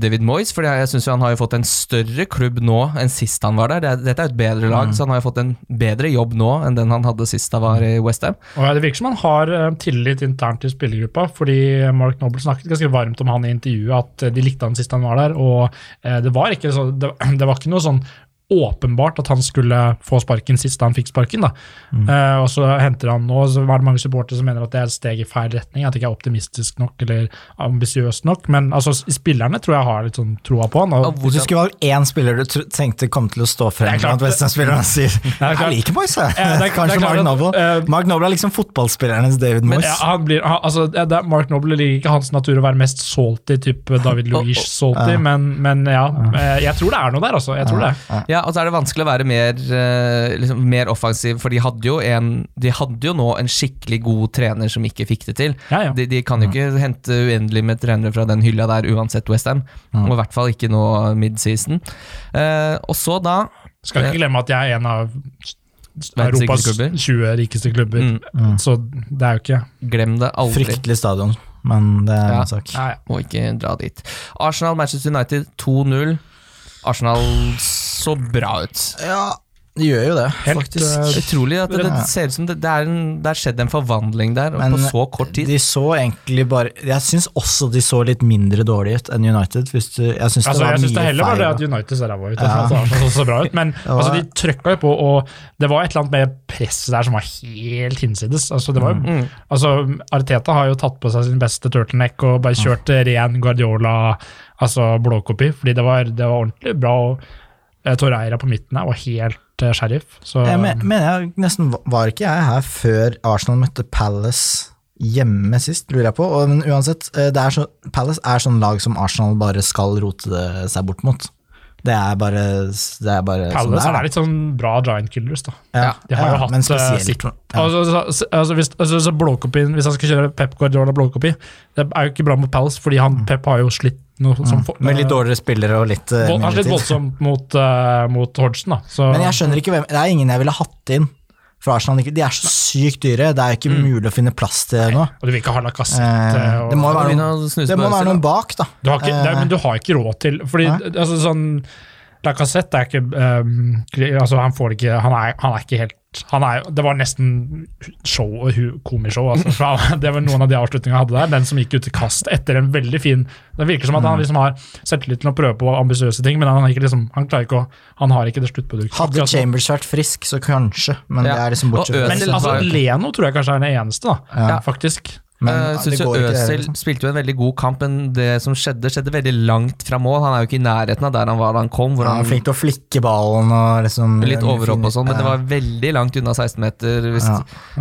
David Moyes, for jeg syns han har jo fått en større klubb nå enn sist han var der. Er, dette er jo et bedre lag, så han har jo fått en bedre jobb nå enn den han hadde sist han var i Westham. Og Det virker som han har eh, tillit internt i spillergruppa, fordi Mark Noble snakket ganske varmt om han i intervjuet, at eh, de likte han sist han var der. og eh, Det var ikke, så, det, (clears throat) det var ikke noe sånn åpenbart at han skulle få sparken sist han fikk sparken. da. Eh, og så henter han nå, så var det mange supportere som mener at det er et steg i feil retning, at det ikke er optimistisk nok eller ambisiøst nok. Men altså, spillerne tror jeg har litt sånn troa på han. Og og Hvis du skulle valgt én spiller du tenkte kom til å stå frem er blant Western-spillerne, og (laughs) sier er. Jeg liker Moyes, jeg. Ja, det er- Kanskje det er Mark Noble. Uh, Mark Noble er liksom fotballspillernes David Men Moyes. ja, han blir, han, altså, det er Mark Noble liker ikke hans natur å være mest salty, type David (laughs) Luish salty, men, men ja, eh, jeg tror det er noe der, altså. Jeg tror det. Ja, og så er det vanskelig å være mer, øh, liksom, mer offensiv, for de hadde, jo en, de hadde jo nå en skikkelig god trener som ikke fikk det til. Ja, ja. De, de kan jo ikke hente uendelig med trenere fra den hylla der uansett Westham, og i hvert fall ikke nå midseason. Uh, og så da Skal ikke glemme at jeg er en av Europas 20 rikeste klubber, Mm. så det er jo ikke Glem det aldri. Fryktelig stadion, men det er Ja. en sak. Nei, Må ikke dra dit. Arsenal, Manchester United 2-0. Arsenal så bra ut. Ja, de gjør jo det, Helt, faktisk. Uh, Utrolig at det, det ser ut som det, det er en, det er skjedd en forvandling der Men på så kort tid. De så egentlig bare Jeg syns også de så litt mindre dårlig ut enn United. Hvis du, jeg syns Altså, det var jeg synes det heller var det at United ser ræva ut. Ja. Altså, så så bra ut. Men (laughs) var- altså, de trøkka jo på, og det var et eller annet med presset der som var helt hinsides. Altså, det var, jo- Mm. altså, Arteta har jo tatt på seg sin beste turtleneck og bare kjørt ren Guardiola, altså blåkopi, fordi det var, det var ordentlig bra. og eh, Torreira på midten her var helt eh, sheriff. Så, Jeg men, mener jeg nesten Var ikke jeg her før Arsenal møtte Palace hjemme sist, lurer jeg på. Og, men uansett, eh, er så, Palace er sånn lag som Arsenal bare skal rote seg bort mot. Det er bare, det er bare sånn det Palace er. er litt sånn bra giant killers, da. Ja, De har ja, jo hatt men eh, sitt- ja. altså, så, altså, hvis, altså, så blåkopien, hvis han skal kjøre Pep Guardiola blåkopi, det er jo ikke bra mot Palace, fordi han, Pep har jo slitt noe som for- Mm. Med litt dårligere spillere og litt uh, Han er litt slitt voldsomt mot, uh, mot Hodgson, da. Så, Men jeg skjønner ikke hvem Det er ingen jeg ville hatt inn fra Arsenal. De er så sykt dyre. Det er ikke Mm. mulig å finne plass til det nå. og du vil ikke ha Lacassette. Eh, og- det må være noen, det må være noen bak, da. Du har ikke, det, Eh, men du har ikke råd til Fordi altså, sånn Lacassette er ikke um, altså, Han får ikke Han er, han er ikke helt han er, Det var nesten show og komishow. Altså, (laughs) det var noen av de avslutningene jeg hadde der. Den som gikk ut i kast etter en veldig fin Det virker som at Mm. han liksom har selvtillit til å prøve på ambisiøse ting, men han, liksom, han klarer ikke å Han har ikke det sluttproduktet. Hadde Akkurat. Chambers vært frisk, så kanskje, men Ja. det er liksom bortsett fra Men altså, Leno tror jeg kanskje er den eneste, da. Ja. Faktisk. Men ikke, det, Øzil liksom. spilte jo en veldig god kamp, men det som skjedde, skjedde veldig langt fra mål. Han er jo ikke i nærheten av der han var da han kom. Hvor Ja, han flink til å flikke ballen og liksom Litt overhopp og sånn, men det var veldig langt unna 16 meter. Hvis Ja.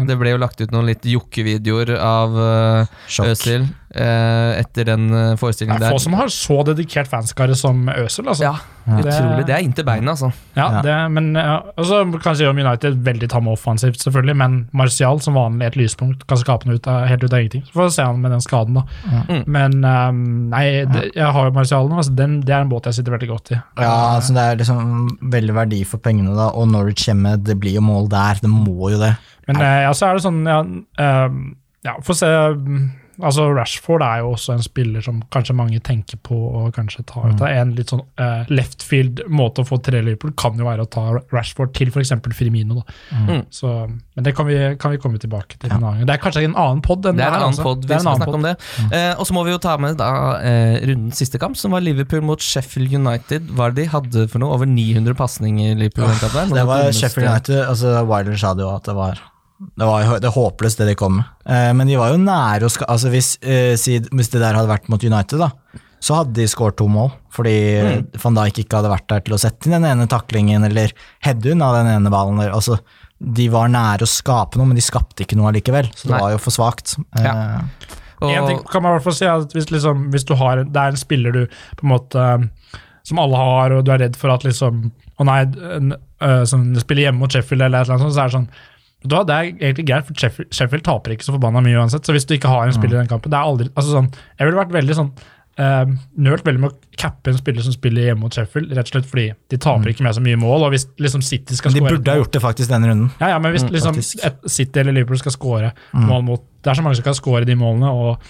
Det ble jo lagt ut noen litt jokkevideoer av uh, Sjokk. Øzil etter den Det forestillingen er der. få som har så dedikert fanskare som Øsel. Altså. Ja, utrolig. Det er inntil beinet, altså. Ja, Ja. Det, men ja, også kan jeg si om United veldig tamme offensivt, selvfølgelig, men Martial som vanlig et lyspunkt kan skape noe ut av, helt ut av ingenting. Så får vi se han med den skaden, da. Mm. Men um, nei, det, jeg har jo Martial nå, altså, den, det er en båt jeg sitter veldig godt i. Ja, altså det er liksom veldig verdi for pengene, da. Og Norwich hjemme, det blir jo mål der. Det må jo det. Men eh, ja, så er det sånn Ja, um, ja få se. Altså Rashford er jo også en spiller som kanskje mange tenker på å kanskje ta ut. Er En litt sånn uh, left field måte å få tre Liverpool kan jo være å ta Rashford til f.eks. Firmino. Da. Mm. Så, men det kan vi, kan vi komme tilbake til en annen gang. Det er kanskje en annen pod enn Det er en annen altså. pod, vi skal snakke om det. det. Uh, og så må vi jo ta med da uh, rundens siste kamp, som var Liverpool mot Sheffield United. Hva det de hadde for noe? Over 900 pasninger Liverpool? oh, kampen? Det var Sheffield United. altså Wilder sa det jo at det var det var det håpløst, det de kom med. Eh, men de var jo nære å ska... Altså hvis, eh, hvis det der hadde vært mot United, da, så hadde de skåret to mål. Fordi Mm. van Dijk ikke hadde vært der til å sette inn den ene taklingen, eller heade unna den ene ballen. Der. Altså, de var nære å skape noe, men de skapte ikke noe allikevel. Så det Nei. var jo for svakt. Ja. Og... En ting kan man i hvert fall si at hvis, liksom, hvis du har, det er en spiller du på en måte um, som alle har, og du er redd for at liksom Å nei, en, øh, som spiller hjemme mot Sheffield eller et eller annet sånt, så er det sånn da, det er egentlig greit, for Sheffield, Sheffield taper ikke så forbanna mye uansett. Så hvis du ikke har en spiller i den kampen det er aldri, altså sånn, Jeg ville vært veldig sånn uh, nølt veldig med å cappe en spiller som spiller hjemme mot Sheffield, rett og slett fordi de taper ikke med så mye mål. Og hvis liksom City skal de score burde ha gjort det faktisk denne runden. ja, ja, men hvis liksom et City eller Liverpool skal score mål mot Det er så mange som kan score de målene, og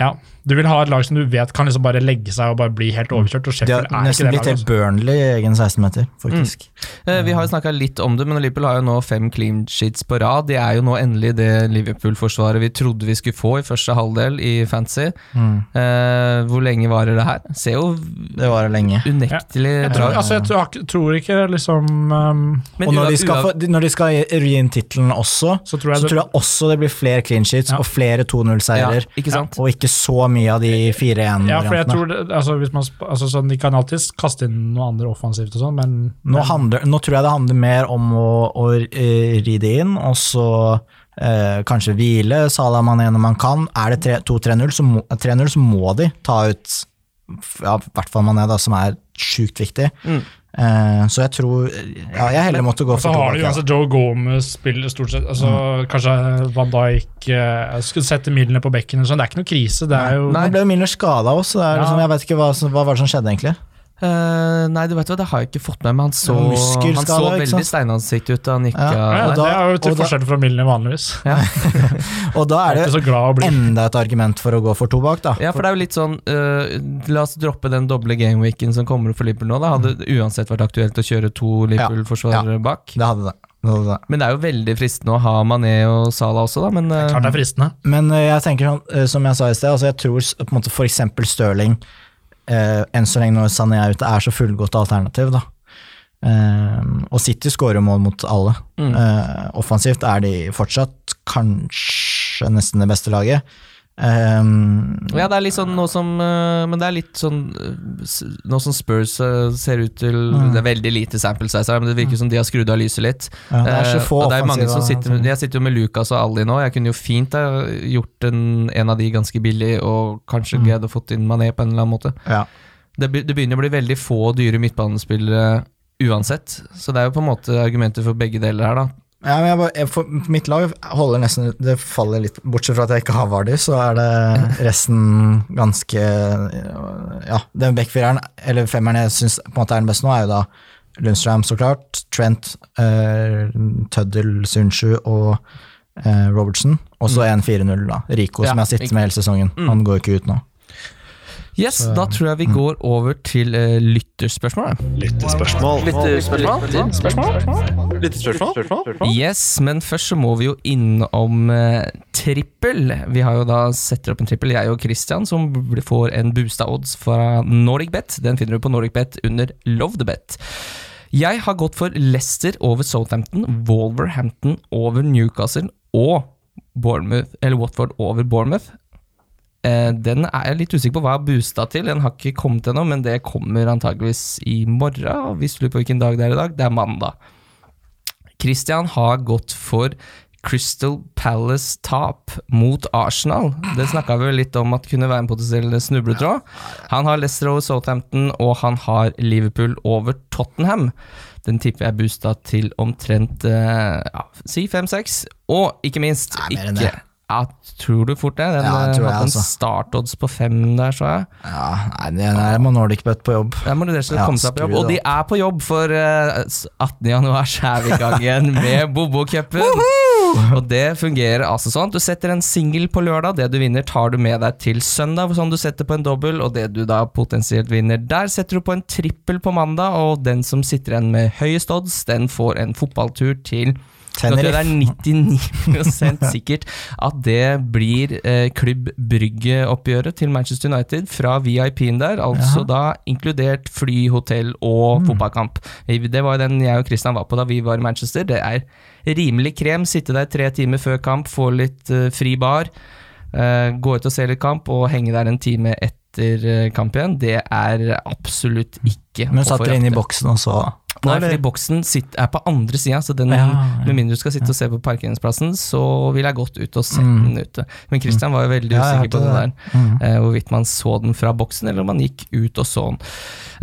ja, du vil ha et lag som du vet kan liksom bare legge seg og bare bli helt overkjørt, og Sheffield er ikke nesten det blitt laget. helt Altså. Burnley i egen 16-meter, faktisk. eh, vi har jo snakka litt om det, men Liverpool har jo nå fem clean sheets på rad. De er jo nå endelig det Liverpool-forsvaret vi trodde vi skulle få i første halvdel i Fantasy. Eh, hvor lenge varer det her? Ser jo Det varer lenge. unektelig Jeg tror, altså, jeg tror, tror ikke liksom um, Men og når de, skal ua- når de skal gi inn tittelen også, Så tror jeg så det- tror jeg også det blir flere clean sheets Ja. og flere 2-0-seirer. ja. Og ikke så mye av de 4-1-variantene. Ja, for jeg tror det, altså, hvis man, altså, sånn, De kan alltid kaste inn noe andre offensivt, og sånn, men, nå, handler, nå tror jeg det handler mer om å, å eh, ri det inn, og så eh, kanskje hvile Salah Mané når man kan. Er det 2-3-0, så, må- 3-0, så må de ta ut ja, i hvert fall Mané, da, som er sjukt viktig. Mm. Eh, så jeg tror ja, Jeg heller måtte gå for så har du uansett Joe Gomez spiller stort sett altså, Mm. Kanskje Van Dijk uh, skulle sette Milner på bekken. Sånn. Det er ikke noe krise. Det er jo Nei. Ble jo Milner skada også, det er Ja. liksom, jeg vet ikke hva, hva var det som skjedde egentlig. Eh, nei, du vet hva, det har jeg ikke fått med meg. Han så, Det han så veldig steinansikt ut da han gikk Ja. av. ja, og Det er jo til forskjell fra Milne vanligvis. (laughs) (laughs) Og da er det enda et argument for å gå for tobakk, da. Ja, for det er jo litt sånn uh, La oss droppe den doble gameweeken som kommer for Liverpool nå. Da hadde det uansett vært aktuelt å kjøre to Liverpool-forsvarere bak. Det hadde det. det, hadde det. Men det er jo veldig fristende å ha Mané og Salah også, da. Men eh, Klart det er fristende. Men eh, jeg tenker sånn, eh, som jeg sa i sted, altså jeg tror på en måte eksempel Stirling, eh, enn så lenge når Sané er ute, er så fullgodt alternativ, da. Eh, og City skårer mål mot alle. Mm. Eh, offensivt er de fortsatt kanskje nesten det beste laget. Um, Ja, det er litt sånn nå som eh, Men det er litt sånn eh, Nå som Spurs eh, ser ut til Mm. Det er veldig lite sample size her, men det virker som de har skrudd av lyset litt. ja, det er så få og det er mange som sitter Jeg sitter jo med Lucas og Ali nå. Jeg kunne jo fint ha gjort en, en av de ganske billig, og kanskje Mm. greid å fått inn Mané på en eller annen måte. Ja. Det, det begynner å bli veldig få dyre midtbanespillere uansett, så det er jo på en måte argumenter for begge deler her, da. Ja, men jeg bare, jeg, for, mitt lag holder nesten Det faller litt Bortsett fra at jeg ikke har Vardy, så er det (laughs) resten ganske Ja, den backfireren, eller femmeren jeg syns på en måte er den beste nå, er jo da Lundstrøm, så klart. Trent, eh, Tuddle, Sunshu og eh, Robertson. Og så en 4-0, da. Rico, Ja, som jeg har sittet med hele sesongen. Mm. Han går ikke ut nå. Yes, Så- da tror jeg vi går over til uh, lytterspørsmål. Lytterspørsmål. Lytterspørsmål? Lytterspørsmål? lytterspørsmål? Yes, men først så må vi jo innom uh, trippel. Vi har jo da setter opp en trippel, jeg og Christian, som får en boosta odds fra NordicBet. Den finner du på NordicBet under LoveTheBet. Jeg har gått for Leicester over Southampton, Wolverhampton over Newcastle og Bournemouth, eller Watford over Bournemouth. Eh, den er jeg litt usikker på hva jeg har boosta til. Den har ikke kommet ennå, men det kommer antageligvis i morgen. og Hvis du lurer på hvilken dag det er i dag, det er mandag. Christian har gått for Crystal Palace-tap mot Arsenal. Det snakka vi litt om at kunne være en potensiell snubletråd. Han har Leicester over Southampton, og han har Liverpool over Tottenham. Den tipper jeg boosta til omtrent eh, ja, si fem-seks. Og ikke minst Nei, ikke. Ja, Tror du fort det? Den Ja, jeg eh, tror det, hadde en altså. startodds på fem der, så jeg. Ja, nei, det er må NordicBet på jobb. Der må du rett og slett komme seg på jobb. Og de er på jobb, for eh, 18. januar så er vi i gang igjen med (laughs) Bobo-cupen. Og det fungerer altså sånn. Du setter en singel på lørdag. Det du vinner, tar du med deg til søndag, sånn du setter på en dobbel. Og det du da potensielt vinner der, setter du på en trippel på mandag. Og den som sitter igjen med høyest odds, den får en fotballtur til nå tror det er 99 sikkert at det blir eh, Klubb Brygge-oppgjøret til Manchester United fra VIP-en der, altså da inkludert fly, hotell og fotballkamp. Det var den jeg og Christian var på da vi var i Manchester. Det er rimelig krem, sitte der tre timer før kamp, få litt eh, fri bar, eh, gå ut og se litt kamp og henge der en time etter eh, kamp igjen. Det er absolutt ikke Men satt dere inn i boksen, og så Nei, fordi boksen er på andre sida, så den, Ja, ja. med mindre du skal sitte og se på parkeringsplassen, så ville jeg gått ut og sett Mm. den ute. Men Christian var jo veldig Ja, usikker på det der. Mm. eh, hvorvidt man så den fra boksen, eller om man gikk ut og så den.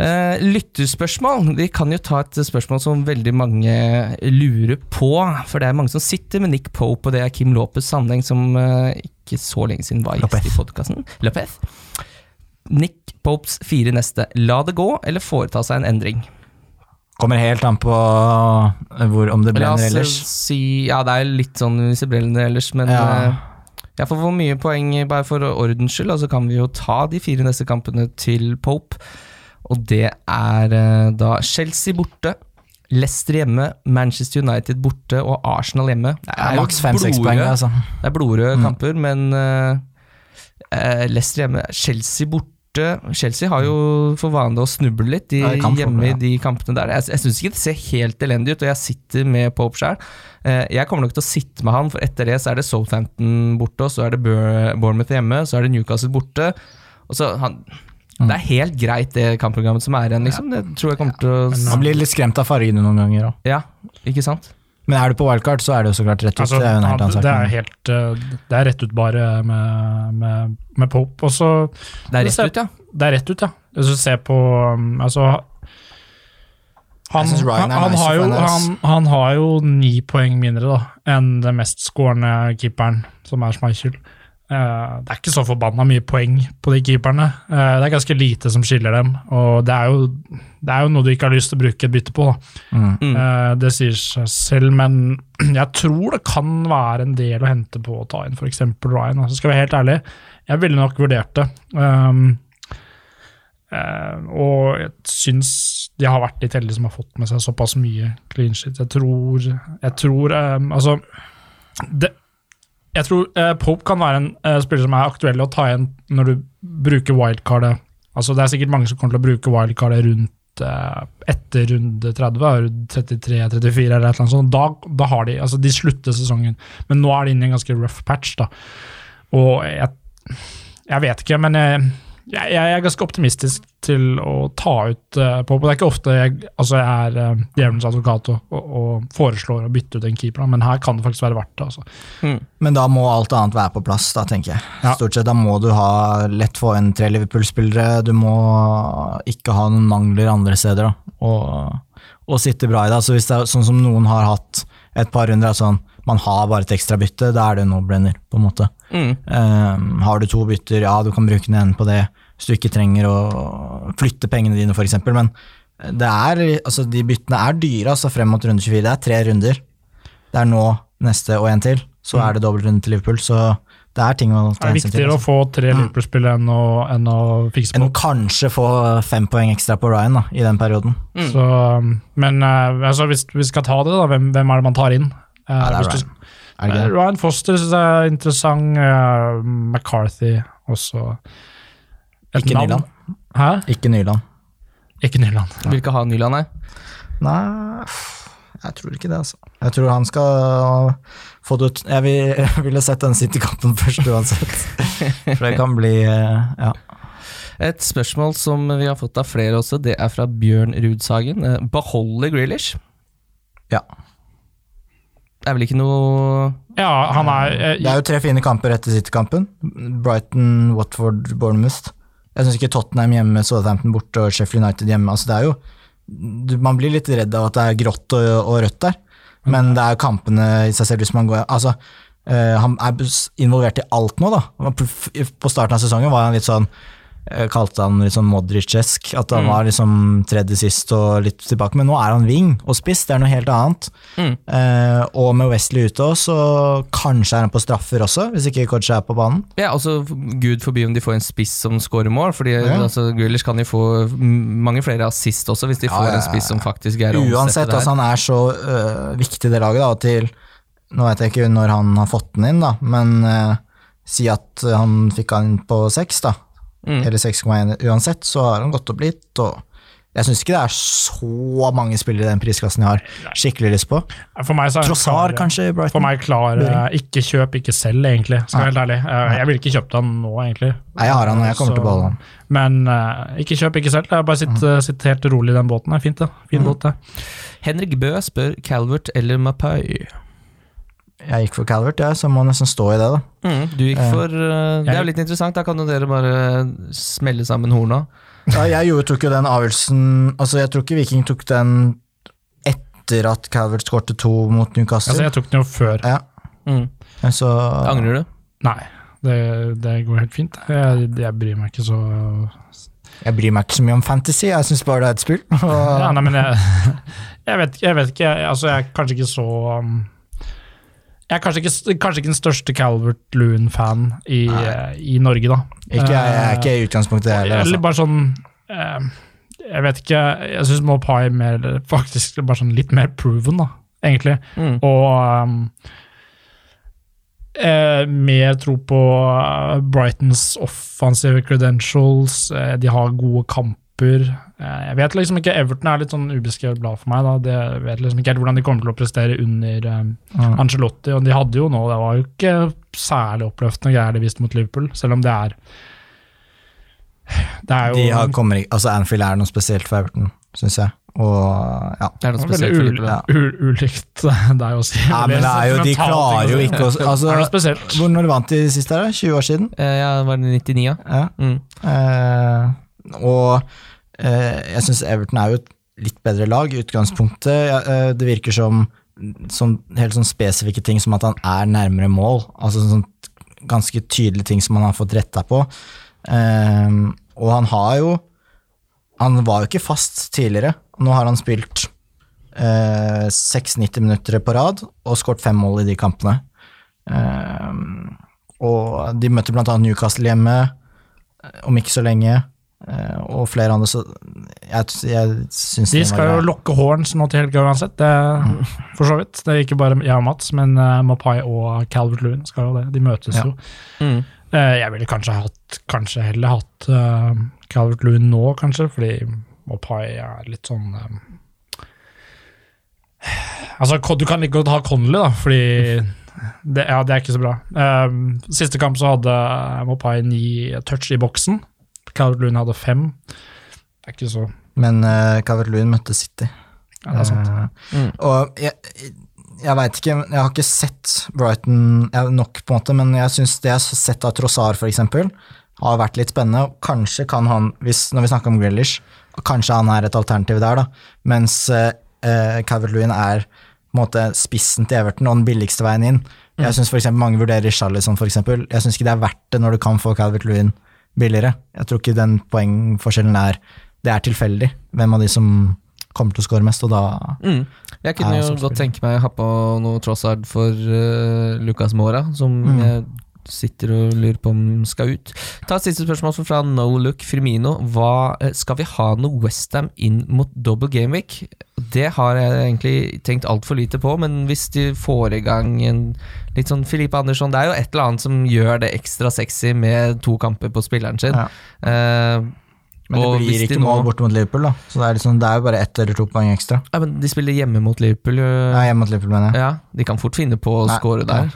Eh, lytterspørsmål. Vi kan jo ta et spørsmål som veldig mange lurer på, for det er mange som sitter med Nick Pope, og det er Kim Lopez sammenheng som ikke så lenge siden var gjest i podkasten. Lopez. Nick Popes fire neste. La det gå, eller foreta seg en endring? Kommer helt an på eh, hvor, om det brenner ellers. si Ja, det er litt sånn hvis det brenner ellers, men Ja. eh, jeg får hvor mye poeng bare for ordens skyld, og så kan vi jo ta de fire neste kampene til Pope. Og det er eh, da Chelsea borte, Leicester hjemme, Manchester United borte og Arsenal hjemme. Det Ja, jo Maks fem-seks poeng, altså. Det er blodrøde Mm. kamper, men eh, Leicester hjemme, Chelsea borte Chelsea har jo for vane å snuble litt i, Ja, i hjemme ja. i de kampene der. Jeg, jeg syns ikke det ser helt elendig ut, og jeg sitter med Pope sjøl. jeg kommer nok til å sitte med han, for etter det så er det Southampton borte, og så er det Bournemouth hjemme, så er det Newcastle borte. Og så han. Det er helt greit, det kampprogrammet som er igjen, liksom. Det tror jeg kommer til å Man blir litt skremt av fargene noen ganger òg. Ja, ikke sant? Men er du på wildcard, så er det jo så klart rett ut. Altså, det er jo en helt annen sak. det er helt eh, Det er rett ut bare med, med, med Pope. Og så Det er rett ser- ut, ja. Det er rett ut, ja. Hvis du ser på um, Altså han, han, han, har jo, han har jo ni poeng mindre da enn den mest skårende keeperen, som er Schmeichel. Eh, det er ikke så forbanna mye poeng på de keeperne. Eh, det er ganske lite som skiller dem, og det er, jo, det er jo noe du ikke har lyst til å bruke et bytte på. da. Mm. Mm. Eh, det sier seg selv, men (clears throat) jeg tror det kan være en del å hente på å ta inn f.eks. Ryan. Altså, skal jeg være helt ærlig, jeg ville nok vurdert det. Um, Uh, og jeg syns de har vært litt heldige som har fått med seg såpass mye clean shit. Jeg tror, jeg tror um, Altså det, Jeg tror eh, Pope kan være en eh, spiller som er aktuell å ta igjen når du bruker wildcardet. Altså, det er sikkert mange som kommer til å bruke wildcardet rundt eh, etter runde 30, 33-34 eller et eller annet sånt. Da, da har de altså de slutter sesongen, men nå er de inne i en ganske rough patch. da. Og jeg, Jeg vet ikke, men jeg, jeg, jeg er ganske optimistisk til å ta ut uh, Pope. Det er ikke ofte jeg, altså jeg er uh, djevelens advokat og, og, og foreslår å bytte ut en keeper, da, men her kan det faktisk være verdt det. Altså. Men da må alt annet være på plass, da, tenker jeg. Ja. Stort sett, Da må du ha lett få inn tre Liverpool-spillere, du må ikke ha noen mangler andre steder, da. Og, og sitte bra i det. Altså, hvis det er sånn som noen har hatt et par runder, at sånn, man har bare et ekstra bytte, da er det no-brainer, på en måte. Mm. Um, har du to bytter, ja, du kan bruke den ene på det, hvis du ikke trenger å flytte pengene dine, f.eks. Men det er, altså, de byttene er dyre altså, frem mot runde 24. Det er tre runder. Det er nå, neste og en til. Så er det dobbeltrunde til Liverpool. Så det er ting å Det ta er hensyn til. viktigere å Altså. få tre Liverpool-spillere enn, enn å fikse Enn å kanskje få fem poeng ekstra på Ryan da, i den perioden. Mm. Så, men uh, altså, hvis vi skal ta det, da, hvem, hvem er det man tar inn? Ja, det er Ryan. Er det? Ryan Foster syns jeg er interessant. uh, McCarthy også. Et Ikke navn. Nyland. Hæ? Ikke Nyland. Ikke Nyland. Vil ikke ha Nyland, nei. Nei, jeg tror ikke det, altså. Jeg tror han skal få det ut. Jeg, vil, jeg ville sett den City-kampen (laughs) først uansett. For det kan bli eh, Ja. Et spørsmål som vi har fått av flere også, det er fra Bjørn Rudsagen. Beholde Beholder Grealish? ja. Det er vel ikke noe Ja, han er uh, Det er jo tre fine kamper etter City-kampen. Brighton, Watford, Bournemouth. Jeg syns ikke Tottenham hjemme, Southampton borte og Sheffield United hjemme. Altså, det er jo, du, man blir litt redd av at det er grått og, og rødt der, men det er jo kampene i seg selv hvis man går Altså, eh, han er involvert i alt nå, da. På, starten av sesongen var han litt sånn eh, Kalte han liksom Modric-esk, at han Mm. var liksom tredje sist og litt tilbake. Men nå er han wing og spiss, det er noe helt annet. Mm. Eh, og med Wesley ute også, så kanskje er han på straffer også, hvis ikke Kodja er på banen. Ja, altså Gud forby om de får en spiss som scorer mål, Fordi Ja. altså, Grealish kan jo få mange flere assist også, hvis de Ja, får ja, en spiss som faktisk er å Uansett, altså han er så øh, viktig det laget, da, til Nå vet jeg ikke når han har fått den inn, da, men øh, si at han fikk han på seks, da, Mm. eller 6,1 uansett, så har han gått opp litt, og jeg syns ikke det er så mange spillere i den prisklassen jeg har skikkelig lyst på. For meg så er han Trossar, klar- kanskje, Brighton. For meg klar eh, ikke kjøp, ikke selg, egentlig. Skal jeg være helt ærlig. Eh, Jeg ville ikke kjøpt han nå, egentlig. Nei, jeg har han, og jeg kommer til å Så- beholde han. Men uh, ikke kjøp, ikke selg. Bare sitt, Mm. sitt helt rolig i den båten. Det er fint, det. Fin båt, det. Henrik Bø spør Calvert eller Mapai. Jeg gikk for Calvert, jeg, så må nesten stå i det, da. Mm, du gikk Eh, for uh, Det er jo litt interessant, da kan jo dere bare smelle sammen horna. Ja, jeg gjorde, tok jo den avgjørelsen Altså, jeg tror ikke Viking tok den etter at Calvert skårte to mot Newcastle. Altså, jeg tok den jo før. ja, Mm. så Angrer du? Nei, det, det går helt fint. Jeg, jeg bryr meg ikke så Jeg bryr meg ikke så mye om fantasy, jeg syns bare det er et spill. Ja, nei, men jeg, jeg, vet, jeg vet ikke. Jeg, altså, jeg er kanskje ikke så um, Jeg er kanskje ikke, kanskje ikke den største Calvert Loon-fan i, eh, i Norge, da. ikke, jeg, er ikke i utgangspunktet heller. Eller Altså. bare sånn eh, Jeg vet ikke, jeg syns Mopai (laughs) er mer, faktisk bare sånn litt mer proven, da, egentlig. Mm. Og um, eh, mer tro på eh, Brightons offensive credentials. Eh, de har gode kamper. Eh, jeg vet liksom ikke, Everton er litt sånn ubeskrevet blad for meg. da, det, Jeg vet liksom ikke helt hvordan de kommer til å prestere under um, Mm. Angelotti. Og de hadde jo nå, det var jo ikke særlig oppløftende greier de viste mot Liverpool, selv om det er det er jo De har, kommer, altså Anfield er noe spesielt for Everton, syns jeg. Og ja. Det er noe spesielt for Liverpool. ja. ul ulikt deg å si. ja, men det er jo, de klarer jo ikke å altså, (laughs) Det er noe spesielt. hvor, Når vant de sist her? da? 20 år siden? Eh, ja, var det 99, ja? Ja. Mm. Eh, og eh, jeg syns Everton er jo et litt bedre lag i utgangspunktet. Eh, det virker som sånn, helt sånn spesifikke ting som at han er nærmere mål. Altså sånn ganske tydelige ting som han har fått retta på. Eh, og han har jo Han var jo ikke fast tidligere. Nå har han spilt eh, 6-90 minutter på rad og skåret fem mål i de kampene. Eh, og de møtte blant annet Newcastle hjemme eh, om ikke så lenge, eh, og flere andre, så jeg, jeg syns De skal jo lokke Horns nå til helga uansett, det, for så vidt. Det er ikke bare jeg og Mats, men uh, Mapai og Calvert Lewin skal jo det. De møtes Ja. jo. Mm. Uh, jeg ville kanskje hatt Kanskje heller hatt uh, Calvert Lewin nå, kanskje, fordi Mapai er litt sånn eh, Altså, du kan like godt ha Connolly, da, fordi det, ja, det er ikke så bra. Um, siste kamp så hadde Mopai ni touch i boksen. Calvert Lund hadde fem. Det er ikke så Men uh, Calvert-Lewin møtte City. Ja, det er sant. Uh, Mm. Og jeg, jeg veit ikke, jeg har ikke sett Brighton nok, på en måte, men jeg syns det jeg har sett av Trossar, eksempel, har vært litt spennende. og Kanskje kan han, hvis, når vi snakker om Grealish, kanskje han er et alternativ der, da. Mens uh, Calvert-Lewin er på en måte spissen til Everton og den billigste veien inn. Jeg syns f.eks. mange vurderer Charlison, eksempel. Jeg syns ikke det er verdt det når du kan få Calvert-Lewin billigere. Jeg tror ikke den poengforskjellen er Det er tilfeldig hvem av de som kommer til å score mest, og da Mm. Jeg kunne jo godt tenke meg å ha på noe Trossard for uh, Lucas Mora, som Mm. jeg sitter og lurer på om skal ut. Ta et siste spørsmål fra No Look Firmino. Hva, eh, skal vi ha noe Westham inn mot double gameweek? Det har jeg egentlig tenkt altfor lite på, men hvis de får i gang en litt sånn Filipe Andersson Det er jo et eller annet som gjør det ekstra sexy med to kamper på spilleren sin. Ja. Uh, Men det blir de ikke nå- mål borte mot Liverpool, da. Så det er, liksom, det er jo bare ett eller to poeng ekstra. ja, men de spiller hjemme mot Liverpool. jo. Nei, hjemme mot Liverpool, mener jeg. Ja, de kan fort finne på å score der.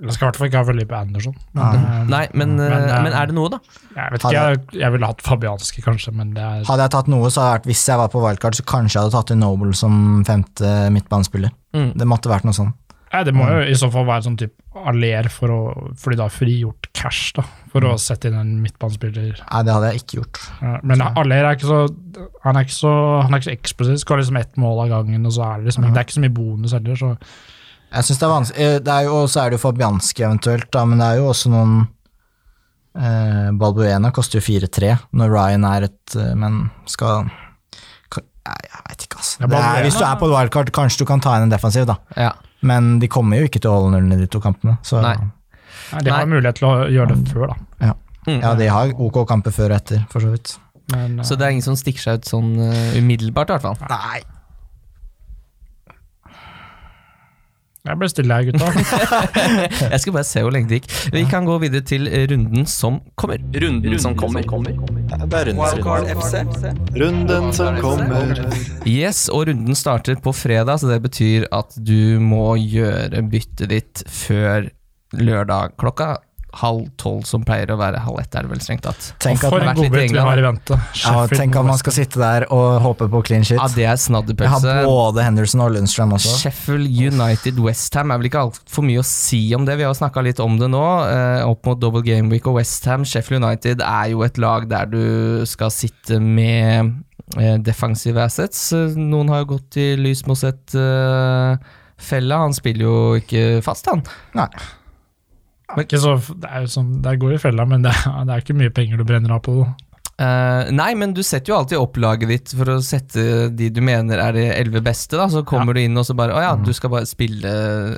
Jeg skal i hvert fall ikke ha Felipe Andersson. Nei. eh, Nei, men, Men, eh, eh, men er det noe, da? Jeg vet ikke, jeg, jeg ville hatt Fabianski, kanskje, men det er Hadde jeg tatt noe, så hadde jeg vært hvis jeg var på wildcard, så kanskje jeg hadde tatt inn Noble som femte midtbanespiller. Mm. Det måtte vært noe sånn. Nei, Det må jo i så fall være sånn type aller for å Fordi da frigjort cash, da. For å sette inn en midtbanespiller. Nei, det hadde jeg ikke gjort. Ja, Men aller er ikke så Han er ikke så, han er ikke så eksplosiv. Skal liksom ett mål av gangen, og så er det liksom Det er ikke så mye bonus heller, så Jeg synes det er vanskelig eh, det er jo, Så er det jo Fabianski eventuelt, da, men det er jo også noen eh, Balbuena koster jo 4-3 når Ryan er et eh, Men skal kan, jeg veit ikke, altså. Ja, Det er, hvis du er på wildcard, kanskje du kan ta inn en defensiv, da. Ja. Men de kommer jo ikke til å holde nullen i de to kampene. Så Nei. Nei, De har Nei. mulighet til å gjøre det før, da. Mm. ja, de har ok kamper før og etter, for så vidt. Men, uh... Så det er ingen som stikker seg ut sånn uh, umiddelbart, i hvert fall. Nei. Jeg ble stille her, gutta. (laughs) Jeg skal bare se hvor lenge det gikk. Vi kan gå videre til runden som kommer. Runden som kommer. Det er runden som Runden som kommer. Yes, og runden starter på fredag, så det betyr at du må gjøre byttet ditt før lørdag klokka halv tolv, som pleier å være halv ett, er det vel strengt tatt. Tenk at, for at, en godbit vi England, har i vente. ja, tenk at man skal sitte der og håpe på clean shit. Ja, det er Jeg har både Henderson og Lundstrøm også. Sheffield United Westham er vel ikke altfor mye å si om det. Vi har snakka litt om det nå, eh, opp mot double game week og Westham. Sheffield United er jo et lag der du skal sitte med eh, defensive assets. Noen har jo gått i Lys Mosset eh, fella. Han spiller jo ikke fast, han. Nei. Er ikke så, det er jo sånn, Der går i fella, men det er, det er ikke mye penger du brenner av på det. Uh, nei, men du setter jo alltid opp laget ditt for å sette de du mener er de elleve beste. da Så kommer du inn og så bare Å ja, du skal bare spille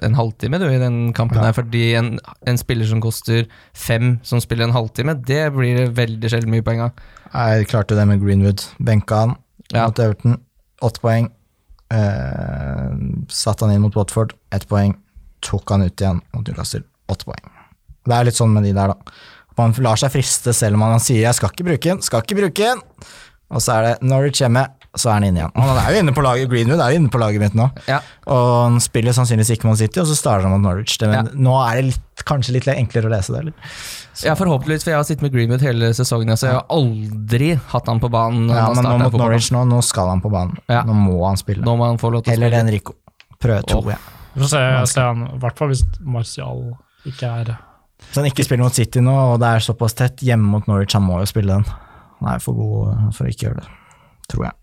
en halvtime du i den kampen Ja. her. Fordi en, en spiller som koster fem, som spiller en halvtime, det blir veldig sjelden mye poeng av. Jeg klarte det med Greenwood. Benka han Ja. mot Everton. Åtte poeng. Uh, satt han inn mot Watford. Ett poeng. Tok han ut igjen mot Newcastle. Åtte poeng. Det er litt sånn med de der, da. Man lar seg friste selv om han sier 'jeg skal ikke bruke den', skal ikke bruke den. Og så er det Norwich hjemme, så er han inne igjen. Og han er jo inne på laget, Greenwood er jo inne på laget mitt nå. Ja. Og han spiller sannsynligvis ikke Man City, og så starter han mot Norwich. Det, men Nå er det litt, kanskje litt enklere å lese det, eller? Ja, forhåpentligvis, for jeg har sittet med Greenwood hele sesongen, så jeg har aldri hatt han på banen. Ja, men nå mot. Norwich nå, nå skal han på banen. Ja. Nå må han spille. Nå må han få lov til å Heller spille. Enrico. Prøve to, oh. ja. Vi får se, se han, i hvert fall hvis Martial ikke er Så han ikke spiller mot City nå, og det er såpass tett hjemme mot Norwich, han må jo spille den. Han er for god for å ikke gjøre det, tror jeg.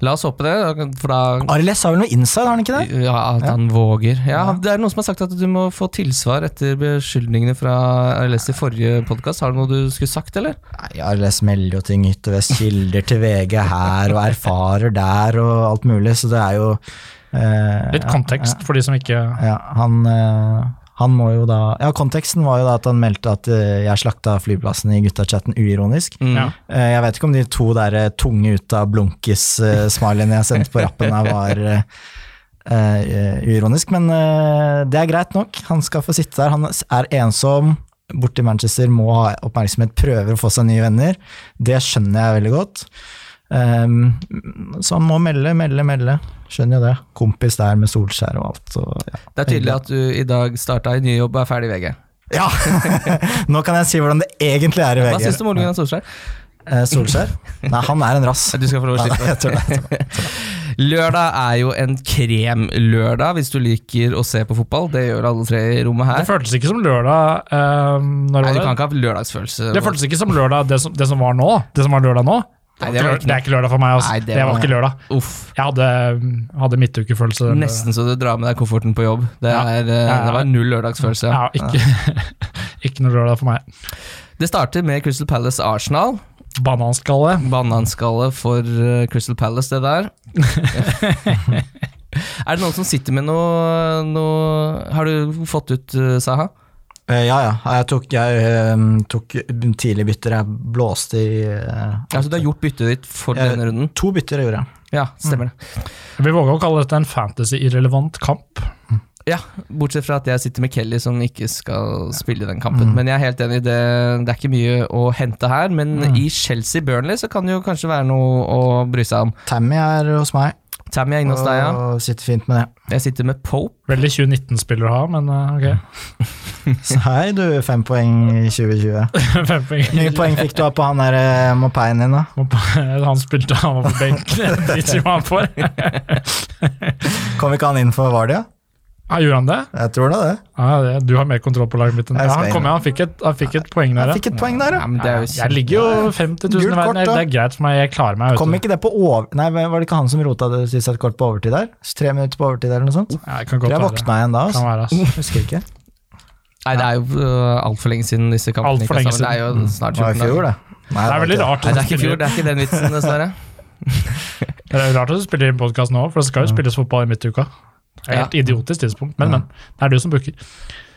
La oss håpe det, for da Arles har vel noe inside, har han ikke det? Ja, at Ja. han våger. Ja, Ja. Det er noen som har sagt at du må få tilsvar etter beskyldningene fra Arles i forrige podkast. Har du noe du skulle sagt, eller? Nei, Arles melder jo ting ut og vest, kilder til VG her, og erfarer der, og alt mulig, så det er jo eh, Litt ja, kontekst for de som ikke Ja, ja, han, eh, han må jo da Ja, konteksten var jo da at han meldte at eh, jeg slakta flyplassen i gutta-chatten uironisk. Mm. Ja. Eh, Jeg vet ikke om de to der eh, tunge ut av blunkis-smilene jeg sendte på rappen her, var eh, eh, uironisk, men uh, det er greit nok. Han skal få sitte der. Han er ensom, borte i Manchester, må ha oppmerksomhet, prøver å få seg nye venner. Det skjønner jeg veldig godt. Um, så han må melde, melde, melde. Skjønner jo det. Kompis der med Solskjær og alt. Så, ja. Det er tydelig at du i dag starta i ny jobb og er ferdig i VG. ja! (laughs) Nå kan jeg si hvordan det egentlig er i VG. Hva syns du om Ole Solskjær? Eh, Solskjær? Nei, han er en rass. Du skal få lov å slippe. jeg. Jeg tror det. Lørdag er jo en kremlørdag, hvis du liker å se på fotball. Det gjør alle tre i rommet her. Det føltes ikke som lørdag Um, når Nei, du kan ikke ha lørdagsfølelse. Det føltes ikke som lørdag, det som, det som var nå. Det som var lørdag nå. Nei, det var ikke det er ikke lørdag for meg. Altså. Nei, det det, var- var ikke lørdag. Uff. Jeg hadde, hadde midtukefølelse. Nesten så du drar med deg kofferten på jobb. Det, er, eh, Ja, ja. det var null lørdagsfølelse. Ja, ikke, (laughs) ikke noe lørdag for meg. Det starter med Crystal Palace Arsenal. Bananskalle. Bananskalle for eh, Crystal Palace, det der. (laughs) er det noen som sitter med noe, noe Har du fått ut eh, Saha? Eh, ja, ja. Jeg tok, jeg, eh, tok tidlig bytter. Jeg blåste i eh, Altså, du har gjort byttet ditt for Jeg- denne runden? To bytter jeg gjorde. Ja, stemmer det. Vi våger å kalle dette en fantasy-irrelevant kamp. Ja, Bortsett fra at jeg sitter med Kelly som ikke skal spille den kampen. Mm. Men jeg er helt enig, det, det er ikke mye å hente her. Men Mm. i Chelsea-Burnley så kan det jo kanskje være noe å bry seg om. Tammy er hos meg, Tammy er inne hos deg, ja. og sitter fint med det. Jeg sitter med Pope. Veldig 2019-spiller å ha, men eh, ok. (laughs) Så hei, du, fem poeng i 2020. (laughs) Fem poeng. Hvor mye poeng fikk du av på han der eh, din, da? (laughs) Han spilte, han var på benken. Det driter hva han får. (laughs) Kom ikke han inn for Vardia? Ja, gjorde han det? Jeg tror det. det. Ja, det? Du har mer kontroll på laget mitt enn det. ja, han. Kom med, han fikk et, han fikk et poeng der, Jeg fikk et poeng der, Ja, ja. men det er jo Jeg ligger jo 50 000 i verden. Det er greit for meg, jeg klarer meg. Kom ikke det på over... Nei, var det ikke han som rota det seg et kort på overtid der? Tre minutter på overtid eller noe sånt? Ja, jeg kan Tror godt jeg våkna igjen da, Kan altså. være, altså. Husker ikke. Nei, det er jo uh, altfor lenge siden disse kampene gikk sammen. Det er jo snart Det var 14 fjor, dager. det. Det er veldig rart. Nei, det er ikke fjor, det er ikke den vitsen, dessverre. (laughs) Det er rart at du spiller inn podkast nå, for det skal jo spilles fotball i midtuka. Det er Helt idiotisk tidspunkt, men, men. Det er du som booker.